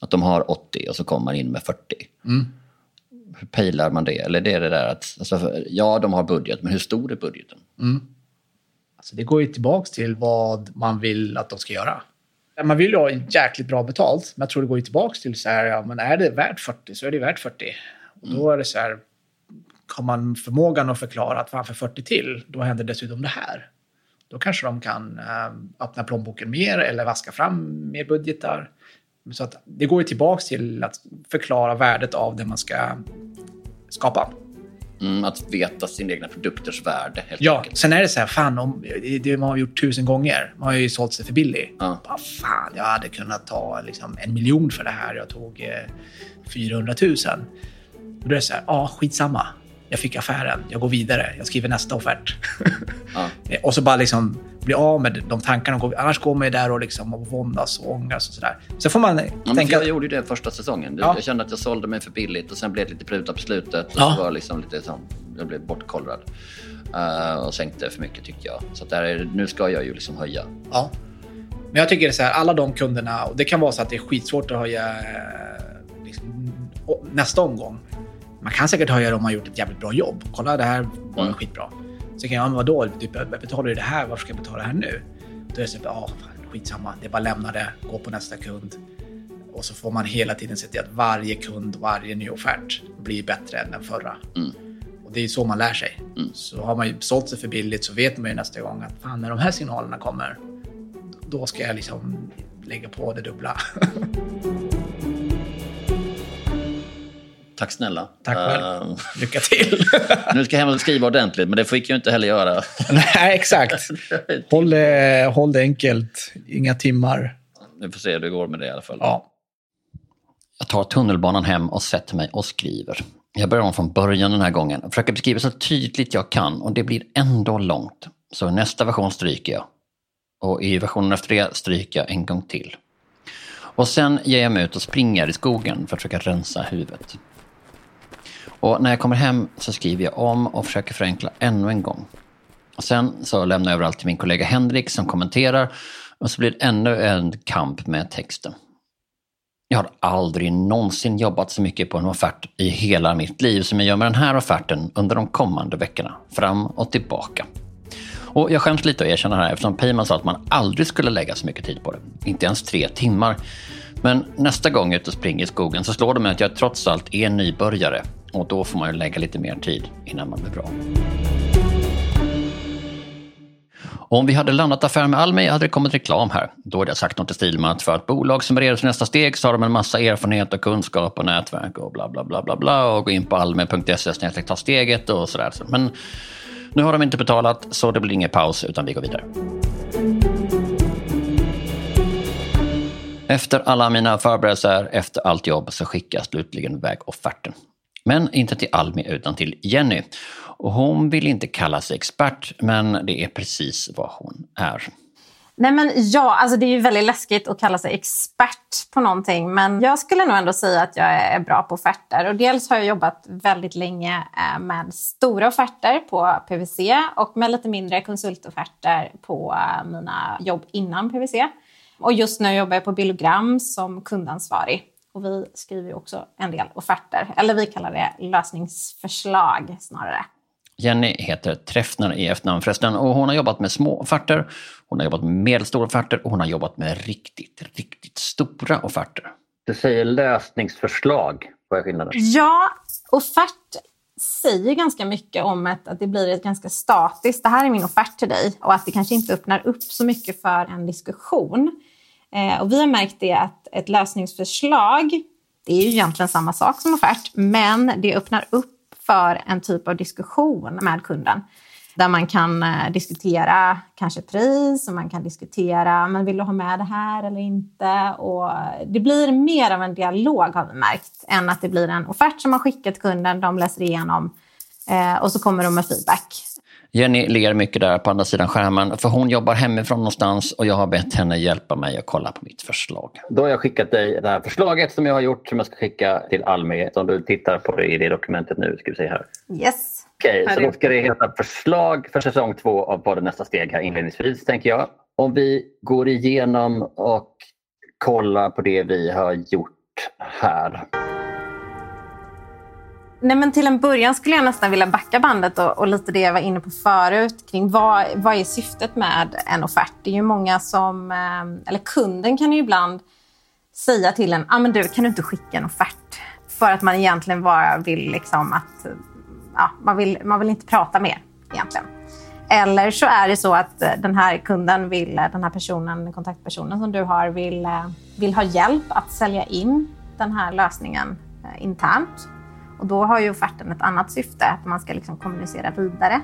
S1: Att de har 80 och så kommer man in med 40. Hur pejlar man det? Eller det är det där att, alltså, ja de har budget, men hur stor är budgeten?
S2: Alltså det går ju tillbaka till vad man vill att de ska göra. Man vill ju ha jäkligt bra betalt, men jag tror det går ju tillbaka till så här, ja, men är det värt 40 så är det värt 40. Och då är det så här, har man förmågan att förklara att för 40 till, då händer dessutom det här. Då kanske de kan eh, öppna plånboken mer eller vaska fram mer budgetar. Så att det går ju tillbaka till att förklara värdet av det man ska skapa.
S1: Mm, att veta sin egna produkters värde. Helt
S2: Ja,
S1: enkelt.
S2: sen är det så här, fan, om, det, man har gjort tusen gånger. Man har ju sålt sig för billigt.
S1: Ja.
S2: Bara, fan, jag hade kunnat ta liksom, en miljon för det här. Jag tog eh, 400 000. Och då är det så här, ja, skitsamma. Jag fick affären, jag går vidare, jag skriver nästa offert.
S1: Ja. [laughs]
S2: Och så bara liksom bli av med de tankarna. Annars går man ju där och, liksom, och våndas och ångas och sådär. Så får man
S1: Ja,
S2: tänka...
S1: Jag gjorde ju det första säsongen.
S2: Ja.
S1: Jag kände att jag sålde mig för billigt och sen blev det lite prutat på slutet. Och
S2: Ja.
S1: så var liksom lite som, jag blev bortkollrad. Eh, och sänkte för mycket tyckte jag. Så där är, nu ska jag ju liksom höja.
S2: Ja. Men jag tycker det är så här, alla de kunderna, och det kan vara så att det är skitsvårt att höja eh, liksom, nästa omgång. Man kan säkert höja det om man har gjort ett jävligt bra jobb. Kolla, det här var
S1: Mm.
S2: skitbra. Så kan jag, ja, men vadå, typ, jag betalar ju det här, varför ska jag betala det här nu? Då är det så här, ja, fan, skitsamma, det är bara att lämna det, gå på nästa kund. Och så får man hela tiden se till att varje kund, varje ny offert blir bättre än den förra.
S1: Mm.
S2: Och det är så man lär sig.
S1: Mm.
S2: Så har man ju sålt sig för billigt så vet man ju nästa gång att fan, när de här signalerna kommer, då ska jag liksom lägga på det dubbla. [laughs]
S1: Tack snälla.
S2: Tack själv.
S1: Eh, [laughs]
S2: Lycka till! [laughs]
S1: nu ska jag hem och skriva ordentligt, men det fick jag inte heller göra. [laughs]
S2: Nej, exakt. Håll det, håll det enkelt. Inga timmar.
S1: Vi får se hur det går med det i alla fall.
S2: Ja.
S1: Jag tar tunnelbanan hem och sätter mig och skriver. Jag börjar om från början den här gången och försöker beskriva så tydligt jag kan och det blir ändå långt. Så nästa version stryker jag. Och i versionen efter det stryker jag en gång till. Och sen ger jag mig ut och springer i skogen för att försöka rensa huvudet. Och när jag kommer hem så skriver jag om och försöker förenkla ännu en gång. Och sen så lämnar jag över allt till min kollega Henrik som kommenterar och så blir det ännu en kamp med texten. Jag har aldrig någonsin jobbat så mycket på en offert i hela mitt liv som jag gör med den här offerten under de kommande veckorna. Fram och tillbaka. Och jag skäms lite att erkänna det här eftersom Peyman sa att man aldrig skulle lägga så mycket tid på det. Inte ens tre timmar. Men nästa gång jag är ute och springer i skogen så slår det mig att jag trots allt är nybörjare. Och då får man ju lägga lite mer tid innan man blir bra. Om vi hade landat affär med Almi hade det kommit reklam här. Då hade jag sagt något i stil med att för ett bolag som är redo för nästa steg så har de en massa erfarenhet och kunskap och nätverk och bla bla bla bla bla och gå in på almi.se snedstreck ta steget och sådär. Men nu har de inte betalat så det blir ingen paus utan vi går vidare. Efter alla mina förberedelser, efter allt jobb så skickar jag slutligen iväg offerten. Men inte till Almi utan till Jenny. Och hon vill inte kalla sig expert, men det är precis vad hon är.
S3: Nej, men ja, alltså det är ju väldigt läskigt att kalla sig expert på någonting. Men jag skulle nog ändå säga att jag är bra på offerter. Och dels har jag jobbat väldigt länge eh, med stora offerter på PVC och med lite mindre konsultofferter på eh, mina jobb innan PVC. Och just nu jobbar jag på Billogram som kundansvarig. Och vi skriver också en del offerter, eller vi kallar det lösningsförslag snarare.
S1: Jenny heter Träffner i efternamn förresten och hon har jobbat med små offerter, hon har jobbat med medelstora offerter och hon har jobbat med riktigt, riktigt stora offerter. Du säger lösningsförslag. Vad är skillnaden?
S3: Ja, offert säger ganska mycket om ett, att det blir ett ganska statiskt, det här är min offert till dig och att det kanske inte öppnar upp så mycket för en diskussion. Eh, och vi har märkt det att ett lösningsförslag, det är ju egentligen samma sak som offert, men det öppnar upp för en typ av diskussion med kunden. Där man kan eh, diskutera kanske pris och man kan diskutera men vill du ha med det här eller inte. Och det blir mer av en dialog har vi märkt än att det blir en offert som man skickar till kunden, de läser igenom eh, och så kommer de med feedback.
S1: Jenny ler mycket där på andra sidan skärmen för hon jobbar hemifrån någonstans och jag har bett henne hjälpa mig att kolla på mitt förslag. Då har jag skickat dig det här förslaget som jag har gjort som jag ska skicka till Almi. Om du tittar på det i det dokumentet nu ska vi se här.
S3: Yes.
S1: Okej, så då ska det heta förslag för säsong två av podden Nästa steg här inledningsvis tänker jag. Om vi går igenom och kollar på det vi har gjort här.
S3: Nej, men till en början skulle jag nästan vilja backa bandet och, och lite det jag var inne på förut kring vad, vad är syftet med en offert? Det är ju många som, eh, eller kunden kan ju ibland säga till en, ah, men du kan du inte skicka en offert? För att man egentligen bara vill liksom att, ja, man vill, man vill inte prata mer egentligen. Eller så är det så att eh, den här kunden vill, eh, den här personen, kontaktpersonen som du har, vill, vill ha hjälp att sälja in den här lösningen internt. Och då har ju offerten ett annat syfte, att man ska liksom kommunicera vidare.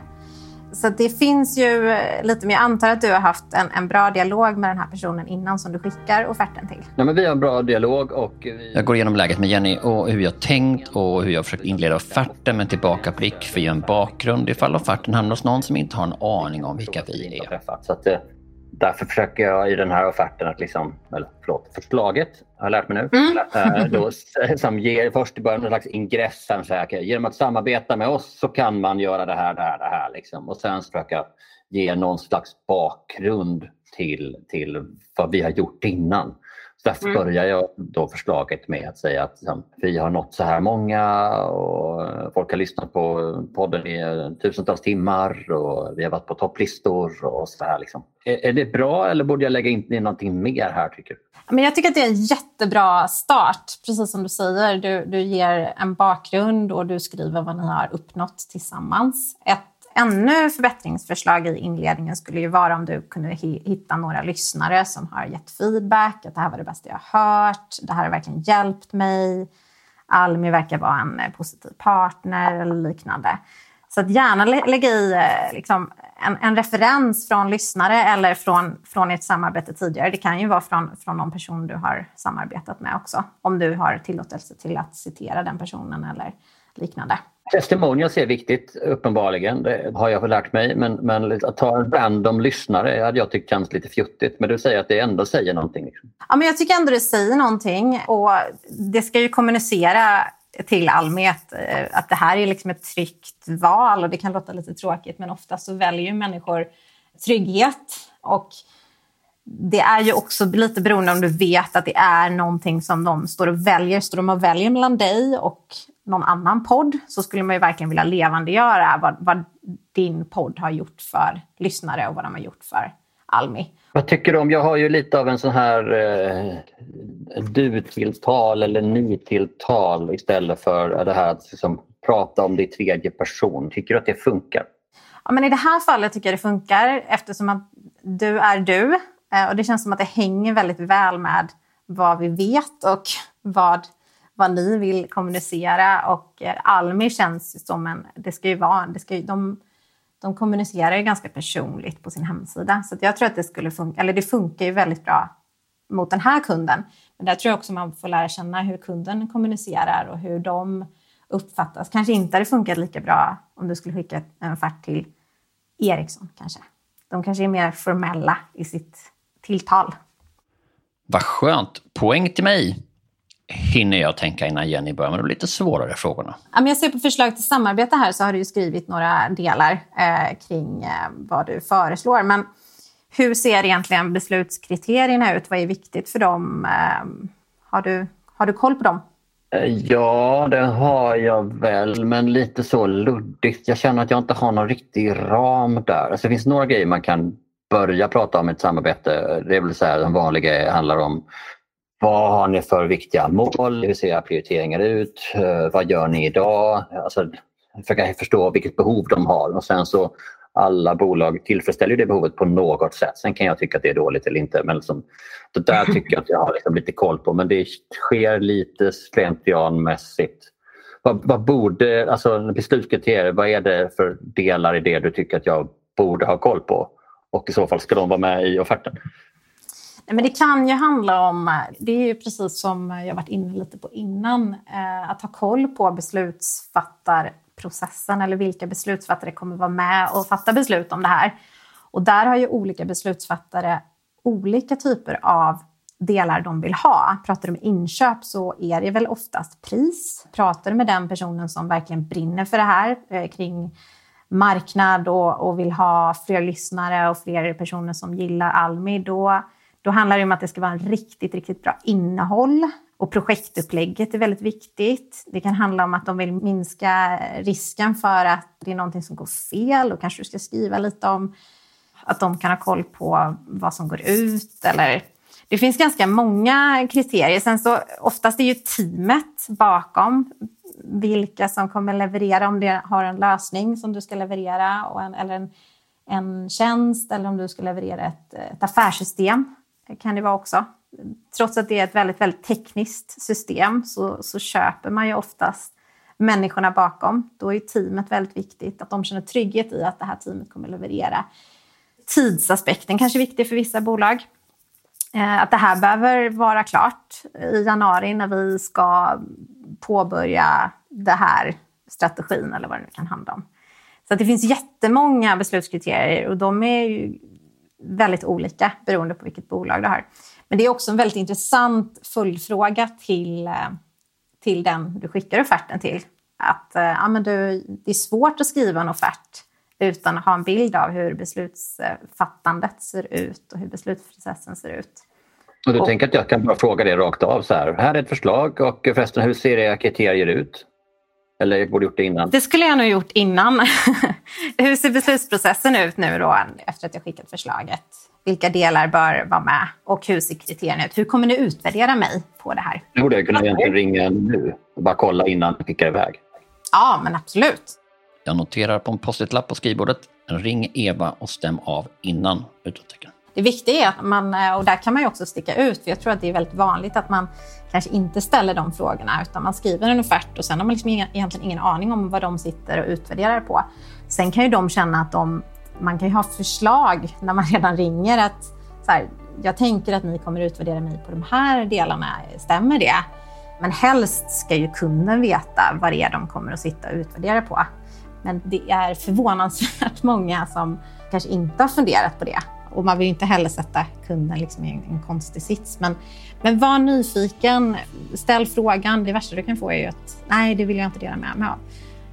S3: Så det finns ju lite, men jag antar att du har haft en, en, bra dialog med den här personen innan som du skickar offerten till.
S4: Ja, men vi har en bra dialog och vi... Jag går igenom läget med Jenny och hur jag tänkt och hur jag försökt inleda offerten med tillbakablick för att ge en bakgrund ifall offerten hamnar hos någon som inte har en aning om vilka vi är. Så att, eh, därför försöker jag i den här offerten att liksom, eller förlåt, förslaget har jag lärt mig nu. Mm. Äh, då, som ger först i början någon slags ingress. Så här, genom att samarbeta med oss så kan man göra det här, det här, det här. Liksom. Och sen försöka ge någon slags bakgrund till, till vad vi har gjort innan. Därför mm. börjar jag då förslaget med att säga att liksom, vi har nått så här många och folk har lyssnat på podden i tusentals timmar och vi har varit på topplistor och så här. Liksom. Är, är, det bra eller borde jag lägga in någonting mer här tycker du?
S3: Men jag tycker att det är en jättebra start, precis som du säger. Du, du ger en bakgrund och du skriver vad ni har uppnått tillsammans. Ett ännu förbättringsförslag i inledningen skulle ju vara om du kunde hitta några lyssnare som har gett feedback, att det här var det bästa jag hört, det här har verkligen hjälpt mig, Almi verkar vara en eh, positiv partner eller liknande. Så att gärna lägga i eh, liksom, en, en, referens från lyssnare eller från, från ert samarbete tidigare. Det kan ju vara från, från någon person du har samarbetat med också. Om du har tillåtelse till att citera den personen eller liknande.
S4: Testimonials är viktigt, uppenbarligen. Det har jag lärt mig. Men, men att ta en random lyssnare hade jag tyckt känns lite fjuttigt. Men du säger att det ändå säger någonting. Liksom.
S3: Ja, men jag tycker ändå det säger någonting. Och det ska ju kommunicera till allmänhet eh, att det här är liksom ett tryggt val. Och Det kan låta lite tråkigt, men ofta så väljer människor trygghet. Och det är ju också lite beroende om du vet att det är någonting som de står och väljer. Står de och väljer mellan dig och någon annan podd så skulle man ju verkligen vilja levandegöra vad, vad din podd har gjort för lyssnare och vad de har gjort för Almi.
S4: Vad tycker du om, jag har ju lite av en sån här eh, du-tilltal eller ni-tilltal istället för det här att liksom, prata om det i tredje person. Tycker du att det funkar?
S3: Ja, men I det här fallet tycker jag det funkar eftersom att du är du. Eh, och Det känns som att det hänger väldigt väl med vad vi vet och vad vad ni vill kommunicera. Och eh, Almi känns ju som en... Det ska ju vara, det ska ju, de, de kommunicerar ju ganska personligt på sin hemsida. Så jag tror att det skulle funka, eller det funkar ju väldigt bra mot den här kunden. Men där tror jag också man får lära känna hur kunden kommunicerar och hur de uppfattas. Kanske inte hade funkat lika bra om du skulle skicka en offert till Ericsson kanske. De kanske är mer formella i sitt tilltal.
S4: Vad skönt. Poäng till mig hinner jag tänka innan Jenny börjar med de lite svårare frågorna.
S3: Om jag ser på förslag till samarbete här så har du skrivit några delar eh, kring eh, vad du föreslår. Men hur ser egentligen beslutskriterierna ut? Vad är viktigt för dem? Eh, har, du, har du koll på dem?
S4: Eh, ja, det har jag väl, men lite så luddigt. Jag känner att jag inte har någon riktig ram där. Alltså, det finns några grejer man kan börja prata om ett samarbete. Det är väl så här, den vanliga handlar om vad har ni för viktiga mål? Hur ser era prioriteringar ut? Eh, vad gör ni idag? Alltså, försöka förstå vilket behov de har och sen så alla bolag tillfredsställer det behovet på något sätt. Sen kan jag tycka att det är dåligt eller inte. Men liksom, det där tycker jag att jag har liksom lite koll på. Men det sker lite slentrianmässigt. Vad, vad borde, alltså beslutskriterier, vad är det för delar i det du tycker att jag borde ha koll på? Och i så fall ska de vara med i offerten?
S3: Nej, men det kan ju handla om, det är ju precis som jag varit inne lite på innan, eh, att ha koll på beslutsfattarprocessen eller vilka beslutsfattare kommer vara med och fatta beslut om det här. Och där har ju olika beslutsfattare olika typer av delar de vill ha. Pratar du med inköp så är det väl oftast pris. Pratar du med den personen som verkligen brinner för det här eh, kring marknad och, och vill ha fler lyssnare och fler personer som gillar Almi, då då handlar det om att det ska vara en riktigt, riktigt bra innehåll. Och projektupplägget är väldigt viktigt. Det kan handla om att de vill minska risken för att det är någonting som går fel. Då kanske du ska skriva lite om att de kan ha koll på vad som går ut. Eller... Det finns ganska många kriterier. Sen så oftast är ju teamet bakom vilka som kommer leverera, om det har en lösning som du ska leverera och en, eller en, en tjänst eller om du ska leverera ett, ett affärssystem kan det vara också. Trots att det är ett väldigt, väldigt tekniskt system så, så köper man ju oftast människorna bakom. Då är teamet väldigt viktigt, att de känner trygghet i att det här teamet kommer leverera. Tidsaspekten kanske är viktig för vissa bolag. Eh, att det här behöver vara klart i januari när vi ska påbörja det här strategin eller vad det nu kan handla om. Så det finns jättemånga beslutskriterier och de är ju väldigt olika beroende på vilket bolag du har. Men det är också en väldigt intressant följdfråga till, eh, till den du skickar offerten till. Att eh, ja, men du, det är svårt att skriva en offert utan att ha en bild av hur beslutsfattandet ser ut och hur beslutsprocessen ser ut.
S1: Och du och, tänker att jag kan bara fråga det rakt av så här. Här är ett förslag och förresten hur ser era kriterier ut? Eller jag borde gjort det innan?
S3: Det skulle jag nog gjort innan. [laughs] hur ser beslutsprocessen ut nu då efter att jag skickat förslaget? Vilka delar bör vara med och hur ser kriterierna ut? Hur kommer ni utvärdera mig på det här?
S1: Det borde jag kunna egentligen ringa nu och bara kolla innan jag skickar iväg.
S3: Ja, men absolut.
S1: Jag noterar på en post-it-lapp på skrivbordet. Ring Eva och stäm av innan utropstecken.
S3: Det viktiga är att man, eh, och där kan man ju också sticka ut, för jag tror att det är väldigt vanligt att man kanske inte ställer de frågorna, utan man skriver en offert och sen har man liksom egentligen ingen aning om vad de sitter och utvärderar på. Sen kan ju de känna att de, man kan ju ha förslag när man [laughs] redan ringer att så här, jag tänker att ni kommer utvärdera mig på de här delarna, stämmer det? Men helst ska ju kunden veta vad det är de kommer att sitta och utvärdera på. Men det är förvånansvärt [laughs] många som kanske inte har funderat på det. Och man vill inte heller sätta kunden liksom i en, en konstig sits. Men, men var nyfiken, ställ frågan. Det värsta du kan få är ju att nej, det vill jag inte dela med mig av.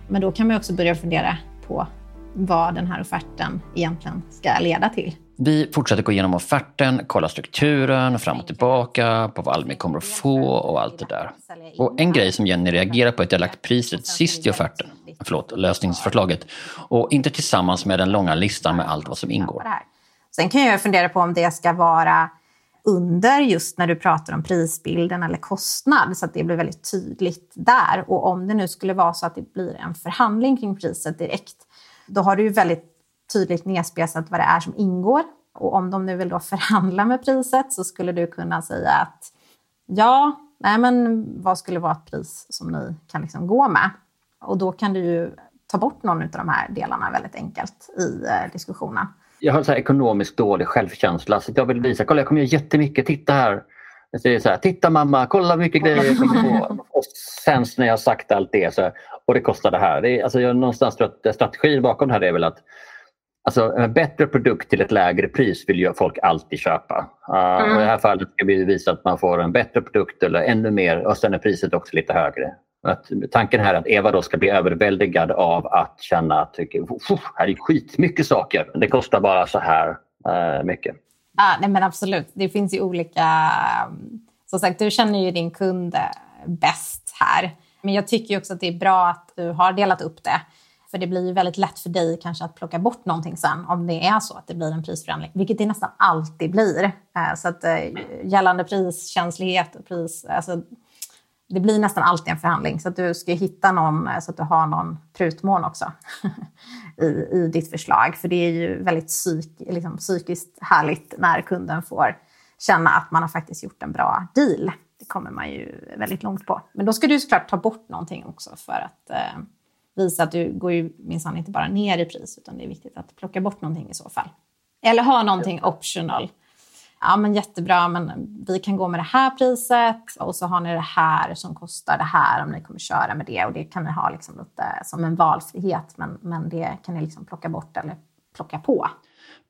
S3: Men då kan man också börja fundera på vad den här offerten egentligen ska leda till.
S1: Vi fortsätter gå igenom offerten, kolla strukturen, fram och tillbaka, på vad Almi kommer att få och allt det där. Och en grej som Jenny reagerar på är att jag lagt priset sist i offerten, förlåt, lösningsförslaget, och inte tillsammans med den långa listan med allt vad som ingår.
S3: Sen kan jag fundera på om det ska vara under just när du pratar om prisbilden eller kostnad så att det blir väldigt tydligt där. Och om det nu skulle vara så att det blir en förhandling kring priset direkt, då har du ju väldigt tydligt nedspesat vad det är som ingår. Och om de nu vill då [laughs] förhandla med priset så skulle du kunna säga att ja, nej men vad skulle vara ett pris som ni kan liksom gå med? Och då kan du ju ta bort någon av de här delarna väldigt enkelt i eh, diskussionen
S1: jag har så här ekonomiskt dålig självkänsla så jag vill visa, kolla jag kommer göra jättemycket, titta här. Jag säger så här, titta mamma, kolla hur mycket grejer jag kommer på. Och sen när jag sagt allt det, så, och det kostar det här. Det är, alltså, jag, någonstans strategin bakom det här är väl att Alltså en bättre produkt till ett lägre pris vill ju folk alltid köpa. Uh, mm. I det här fallet ska vi visa att man får en bättre produkt eller ännu mer och sen är priset också lite högre. Att, tanken här är att Eva då ska bli överväldigad av att känna att här är skitmycket saker. Det kostar bara så här eh, mycket.
S3: Ah, nej men absolut. Det finns ju olika... Eh, som sagt, du känner ju din kund eh, bäst här. Men jag tycker också att det är bra att du har delat upp det. För det blir ju väldigt lätt för dig kanske att plocka bort någonting sen om det är så att det blir en prisförändring, vilket det nästan alltid blir. Eh, så att eh, gällande priskänslighet och pris, alltså, det blir nästan alltid en förhandling. Så att du ska hitta någon eh, så att du har någon prutmån också [laughs] i, i ditt förslag. För det är ju väldigt psyk, liksom, psykiskt härligt när kunden får känna att man har faktiskt gjort en bra deal. Det kommer man ju väldigt långt på. Men då ska du såklart ta bort någonting också för att eh, visa att du går ju minsann inte bara ner i pris utan det är viktigt att plocka bort någonting i så fall. Eller ha någonting optional ja men jättebra, men vi kan gå med det här priset och så har ni det här som kostar det här om ni kommer köra med det och det kan ni ha liksom lite som en valfrihet men, men det kan ni liksom plocka bort eller plocka på.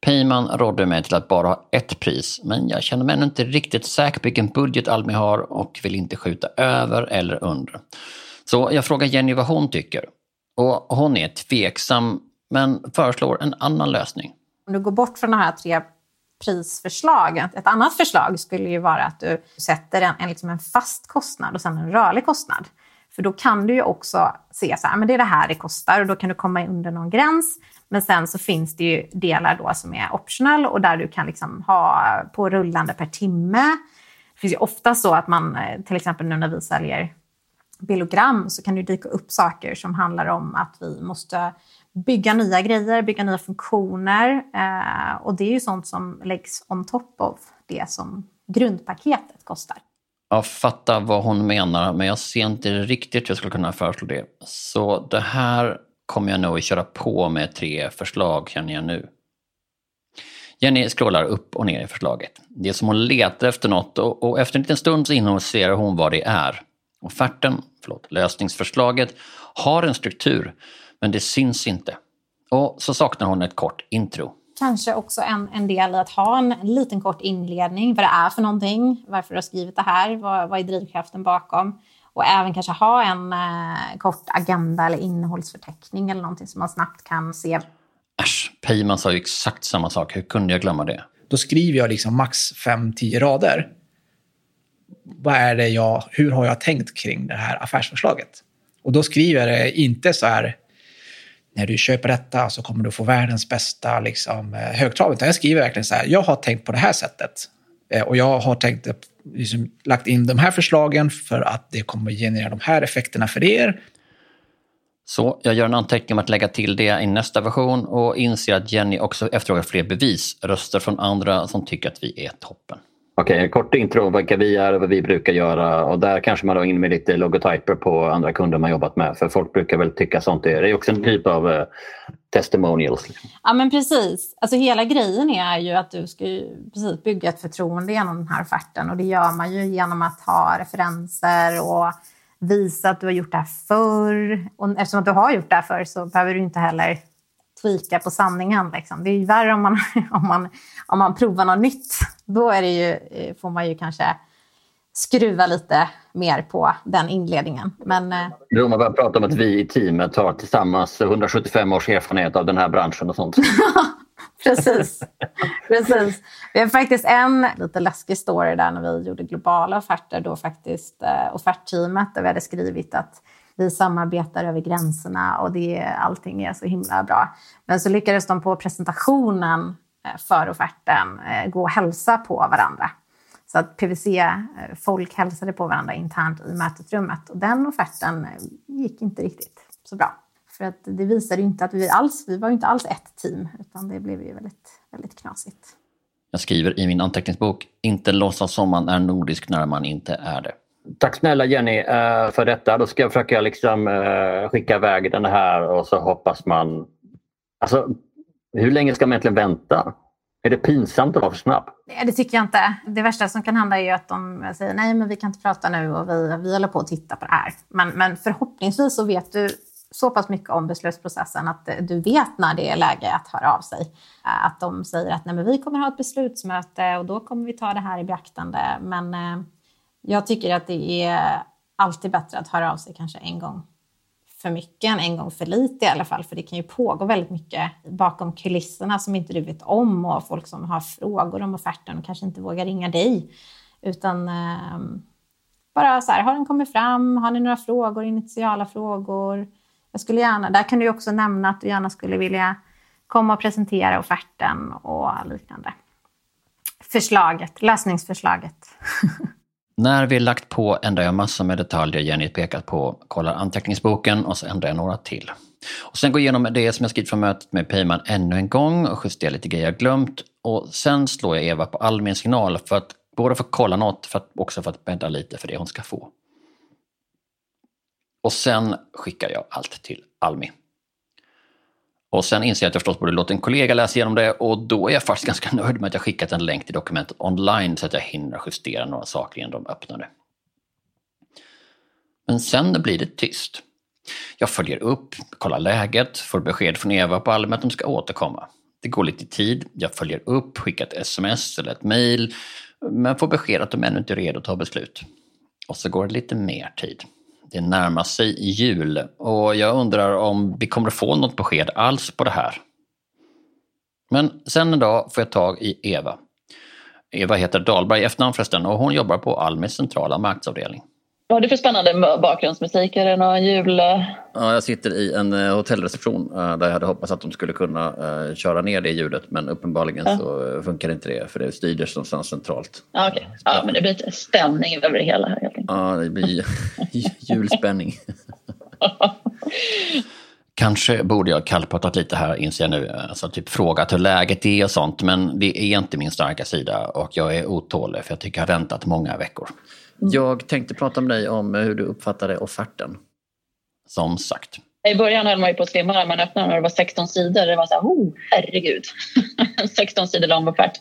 S1: Peyman rådde mig till att bara ha ett pris, men jag känner mig ännu inte riktigt säker på vilken budget Almi har och vill inte skjuta över eller under. Så jag frågar Jenny vad hon tycker. Och hon är tveksam, men föreslår en annan lösning.
S3: Om du går bort från de här tre prisförslag. Ett annat förslag skulle ju vara att du sätter en, en, liksom en fast kostnad och sen en rörlig kostnad. För då kan du ju också se så här, men det är det här det kostar och då kan du komma under någon gräns. Men sen så finns det ju delar då som är optional och där du kan liksom ha på rullande per timme. Det finns ju ofta så att man, eh, till exempel nu när vi säljer billogram så kan det dyka upp saker som handlar om att vi måste bygga nya grejer, bygga nya funktioner. Eh, och det är ju sånt som läggs on top of det som grundpaketet kostar.
S1: Jag fattar vad hon menar, men jag ser inte riktigt hur jag skulle kunna föreslå det. Så det här kommer jag nog att köra på med tre förslag, känner jag nu. Jenny scrollar upp och ner i förslaget. Det är som hon letar efter något och, och efter en liten stund så inser hon vad det är. Offerten, förlåt, lösningsförslaget, har en struktur, men det syns inte. Och så saknar hon ett kort intro.
S3: Kanske också en, en del i att ha en, en liten kort inledning, vad det är för någonting, varför du har skrivit det här, vad, vad är drivkraften bakom? Och även kanske ha en eh, kort agenda eller innehållsförteckning eller någonting som man snabbt kan se.
S1: Äsch, Peyman sa ju exakt samma sak. Hur kunde jag glömma det?
S2: Då skriver jag liksom max 5-10 rader. Vad är det jag, hur har jag tänkt kring det här affärsförslaget? Och då skriver jag det inte så här, när du köper detta så kommer du få världens bästa liksom, eh, högtrav. Utan jag skriver verkligen så här, jag har tänkt på det här sättet. Eh, och jag har tänkt, liksom, lagt in de här förslagen för att det kommer generera de här effekterna för er.
S1: Så jag gör en anteckning om att lägga till det i nästa version och inser att Jenny också efterfrågar fler bevis, röster från andra som tycker att vi är toppen.
S4: Okej, okay, kort intro vilka vi är och vad vi brukar göra och där kanske man då in med lite logotyper på andra kunder man jobbat med för folk brukar väl tycka sånt är, det är också en typ av uh, testimonials.
S3: Ja men precis, alltså hela grejen är ju att du ska ju precis bygga ett förtroende genom den här offerten och det gör man ju genom att ha referenser och visa att du har gjort det här förr. Och eftersom att du har gjort det här förr så behöver du inte heller tweaka på sanningen. Liksom. Det är ju värre om man, [laughs] om, man, om man provar något nytt. Då är ju, eh, får man ju kanske skruva lite mer på den inledningen. Men, eh,
S4: man börjar prata om att vi i teamet har tillsammans 175 års erfarenhet av den här branschen och sånt. [laughs]
S3: Precis. Precis. Vi har faktiskt en lite läskig story där när vi gjorde globala offerter. Då faktiskt eh, offertteamet där vi hade skrivit att vi samarbetar över gränserna och det, allting är så himla bra. Men så lyckades de på presentationen för offerten eh, gå och hälsa på varandra. Så att PVC-folk eh, hälsade på varandra internt i mötesrummet. Och den offerten gick inte riktigt så bra. För att det visade ju inte att vi alls, vi var ju inte alls ett team, utan det blev ju väldigt, väldigt knasigt.
S1: Jag skriver i min anteckningsbok, inte låtsas som man är nordisk när man inte är det.
S4: Tack snälla Jenny eh, för detta. Då ska jag försöka liksom eh, skicka iväg den här och så hoppas man... Alltså, hur länge ska man egentligen vänta? Är det pinsamt att vara för snabb?
S3: Det tycker jag inte. Det värsta som kan hända är ju att de säger nej men vi kan inte prata nu och vi, vi håller på att titta på det här. Men, men förhoppningsvis så vet du så pass mycket om beslutsprocessen att eh, du vet när det är läge att höra av sig. Eh, att de säger att nej, men vi kommer ha ett beslutsmöte och då kommer vi ta det här i beaktande. Men eh, jag tycker att det är alltid bättre att höra av sig kanske en gång för mycket än en gång för lite i alla fall. För det kan ju pågå väldigt mycket bakom kulisserna som inte du vet om och folk som har frågor om offerten och kanske inte vågar ringa dig. Utan eh, bara så här, har den kommit fram? Har ni några frågor, initiala frågor? Jag skulle gärna, där kan du också nämna att du gärna skulle vilja komma och presentera offerten och liknande. Förslaget, lösningsförslaget. [laughs]
S1: När vi lagt på ändrar jag massor med detaljer Jenny pekat på, kollar anteckningsboken och så ändrar jag några till. Och sen går jag igenom det som jag skrivit från mötet med Peyman ännu en gång och justerar lite grejer jag glömt. Och sen slår jag Eva på all min signal för att både få kolla något, för att, också för att bädda lite för det hon ska få. Och sen skickar jag allt till Almi. Och sen inser jag att jag förstås borde låta en kollega läsa igenom det och då är jag faktiskt ganska [laughs] nöjd med att jag skickat en länk till dokumentet online så att jag hinner justera några saker innan de öppnade. Men sen blir det tyst. Jag följer upp, kollar läget, får besked från Eva på Almi att de ska återkomma. Det går lite tid, jag följer upp, skickar ett sms eller ett mail men får besked att de ännu inte är redo att ta beslut. Och så går det lite mer tid. Det närmar sig jul och jag undrar om vi kommer att få något besked alls på det här. Men sen en dag får jag tag i Eva. Eva heter Dahlberg i efternamn förresten och hon jobbar på Almis centrala marknadsavdelning.
S5: Vad har du för spännande bakgrundsmusik? Är det någon jul...
S1: Ja, jag sitter i en eh, hotellreception eh, där jag hade hoppats att de skulle kunna köra ner det ljudet men uppenbarligen ja. så funkar inte det för det styrs någonstans centralt.
S5: Ja, okay. ja, men det blir stämning över det hela. Helt
S1: ja, det blir [laughs] julspänning. [laughs] Kanske borde jag kallpratat lite här inser jag nu. Alltså typ frågat hur läget är och sånt. Men det är inte min starka sida och jag är otålig för jag tycker jag har väntat många veckor. Jag tänkte prata med dig om hur du uppfattade offerten. Som sagt.
S5: I början höll man ju på att svimma när man öppnade och det var 16 sidor. Det var så här, oh, herregud. [laughs] 16 sidor lång offert.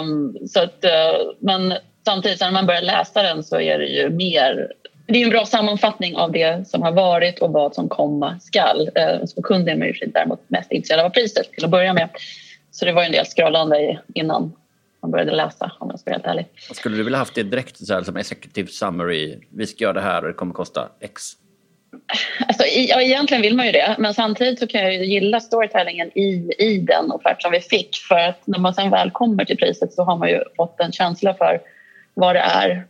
S5: Um, så att, uh, men samtidigt när man börjar läsa den så är det ju mer det är en bra sammanfattning av det som har varit och vad som komma skall. Uh, som kund är man ju däremot mest intresserad av priset till att börja med. Så det var en del scrollande innan man började läsa om jag ska vara helt ärlig.
S1: Skulle du vilja haft det direkt så här, som executive summary? Vi ska göra det här och det kommer kosta X.
S5: Alltså, ja, egentligen vill man ju det, men samtidigt så kan jag ju gilla storytellingen i, i den offert som vi fick. För att när man sen väl kommer till priset så har man ju fått en känsla för vad det är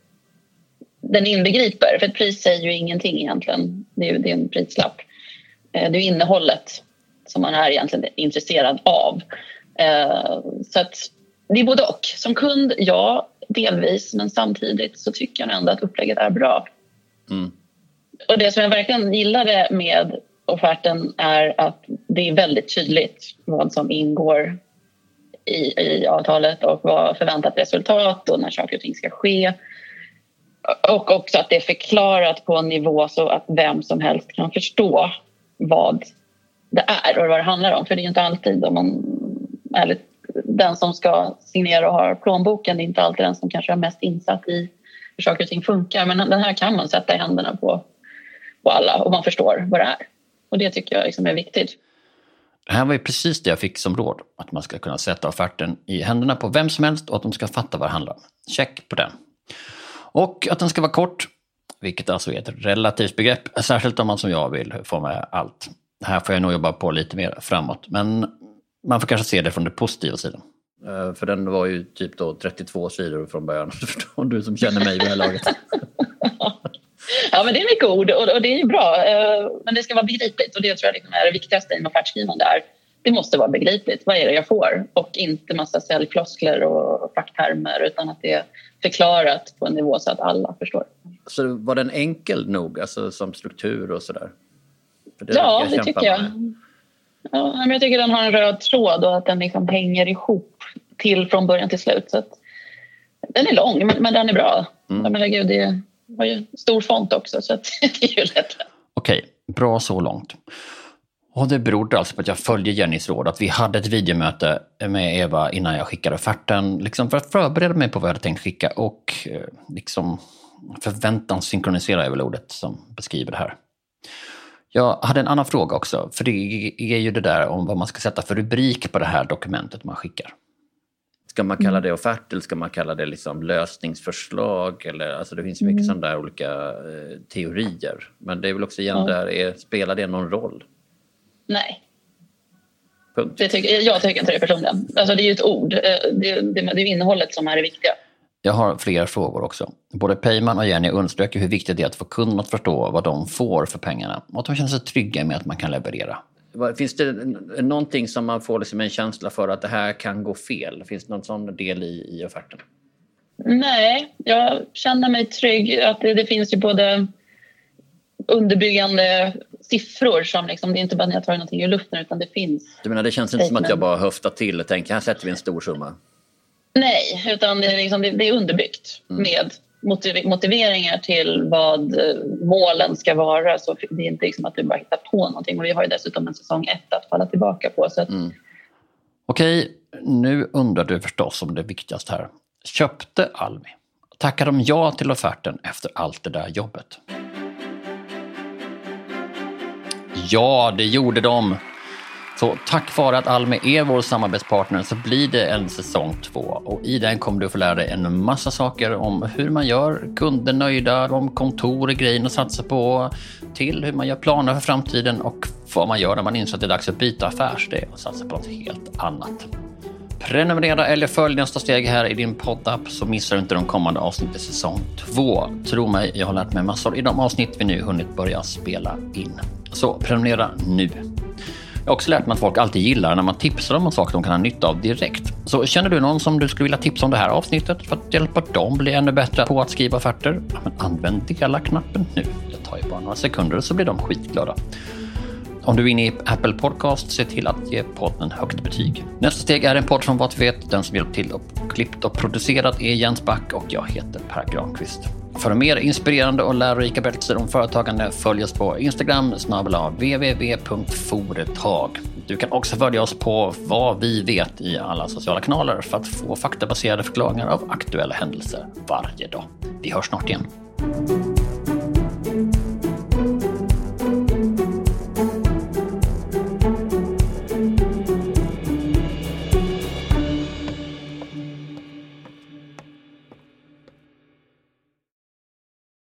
S5: den inbegriper. För ett pris säger ju ingenting egentligen. Det är, ju, det är en prislapp. Eh, det är innehållet som man är egentligen intresserad av. Eh, så att det är både och. Som kund, ja, delvis. Men samtidigt så tycker jag ändå att upplägget är bra. Mm. Och det som jag verkligen gillade med offerten är att det är väldigt tydligt vad som ingår i, i avtalet och vad förväntat resultat och när saker och ting ska ske. Och också att det är förklarat på en nivå så att vem som helst kan förstå vad det är och vad det handlar om. För det är inte alltid, om man ärligt, den som ska signera och har plånboken, det är inte alltid den som kanske är mest insatt i hur saker och ting funkar. Men den här kan man sätta i händerna på på alla och man förstår vad det är. Och det tycker jag liksom är viktigt.
S1: Det här var ju precis det jag fick som råd. Att man ska kunna sätta offerten i händerna på vem som helst och att de ska fatta vad det handlar om. Check på den. Och att den ska vara kort, vilket alltså är ett relativt begrepp. Särskilt om man som jag vill få med allt. Här får jag nog jobba på lite mer framåt. Men man får kanske se det från den positiva sidan. Eh, för den var ju typ då 32 sidor från början. [laughs] Du som känner mig vid det här laget. [laughs]
S5: Ja, men det är mycket ord och, det är ju bra. Eh, men det ska vara begripligt och det tror jag liksom är det viktigaste i en offertskrivande. Är, det måste vara begripligt. Vad är det jag får? Och inte massa säljfloskler och facktermer utan att det är förklarat på en nivå så att alla förstår.
S1: Så var den enkel nog, alltså som struktur och sådär?
S5: Ja, det tycker jag. Ja, men jag tycker den har en röd tråd och att den liksom hänger ihop till från början till slut. Så den är lång, men, men den är bra. Mm. Men herregud, det, har ju stor font också så [laughs] det är ju lätt.
S1: Okej, bra så långt. Och det berodde alltså på att jag följde Jennys råd, att vi hade ett videomöte med Eva innan jag skickade offerten, liksom för att förbereda mig på vad jag hade tänkt skicka och eh, liksom förväntan synkronisera är väl ordet som beskriver det här. Jag hade en annan fråga också, för det är ju det där om vad man ska sätta för rubrik på det här dokumentet man skickar. Ska man kalla mm. det offert eller ska man kalla det liksom lösningsförslag? Eller, alltså det finns ju mycket mm. sådana där olika eh, teorier. Men det är väl också igen ja. där, är, spelar det någon roll?
S5: Nej. Punkt. Det tycker, jag tycker inte det personligen. Alltså det är ju ett ord. Eh, det, det, det är innehållet som är det viktiga.
S1: Jag har flera frågor också. Både Peyman och Jenny understryker hur viktigt det är att få kunden att förstå vad de får för pengarna och att de känner sig trygga med att man kan leverera. Finns det någonting som man får liksom en känsla för att det här kan gå fel? Finns det någon sån del i, i offerten?
S5: Nej, jag känner mig trygg. att Det, det finns ju både underbyggande siffror som liksom, det är inte bara när jag tar någonting ur luften utan det finns.
S1: Du menar det känns inte som att jag bara höftar till och tänker här sätter vi en stor summa?
S5: Nej, utan det är, liksom, det, är underbyggt mm. med motiveringar till vad eh, målen ska vara. Så det är inte liksom att du bara hittar på någonting. Och vi har ju dessutom en säsong ett att falla tillbaka på. Så att... mm.
S1: Okej, nu undrar du förstås om det viktigaste här. Köpte Almi? Tackade de ja till offerten efter allt det där jobbet? Ja, det gjorde de. Så tack vare att Almi är vår samarbetspartner så blir det en säsong två och i den kommer du få lära dig en massa saker om hur man gör kunder nöjda, om kontor och grejer att satsa på, till hur man gör planer för framtiden och vad man gör när man inser att det är dags att byta affärsidé och satsa på något helt annat. Prenumerera eller följ nästa steg här i din poddapp så missar du inte de kommande avsnitten i säsong två. Tro mig, jag har lärt mig massor i de avsnitt vi nu hunnit börja spela in. Så prenumerera nu. Jag har också lärt mig att folk alltid gillar när man tipsar om en sak de kan ha nytta av direkt. Så känner du någon som du skulle vilja tipsa om det här avsnittet för att hjälpa dem bli ännu bättre på att skriva offerter? Ja, men använd dela-knappen nu. Det tar ju bara några sekunder så blir de skitglada. Om du är inne i Apple Podcast, se till att ge podden högt betyg. Nästa steg är en podd från Vad vi vet. Den som hjälpt till och klippt och producerat är Jens Back och jag heter Per Granqvist. För mer inspirerande och lärorika berättelser om företagande följ oss på Instagram snabel www.foretag. Du kan också följa oss på vad vi vet i alla sociala kanaler för att få faktabaserade förklaringar av aktuella händelser varje dag. Vi hörs snart igen.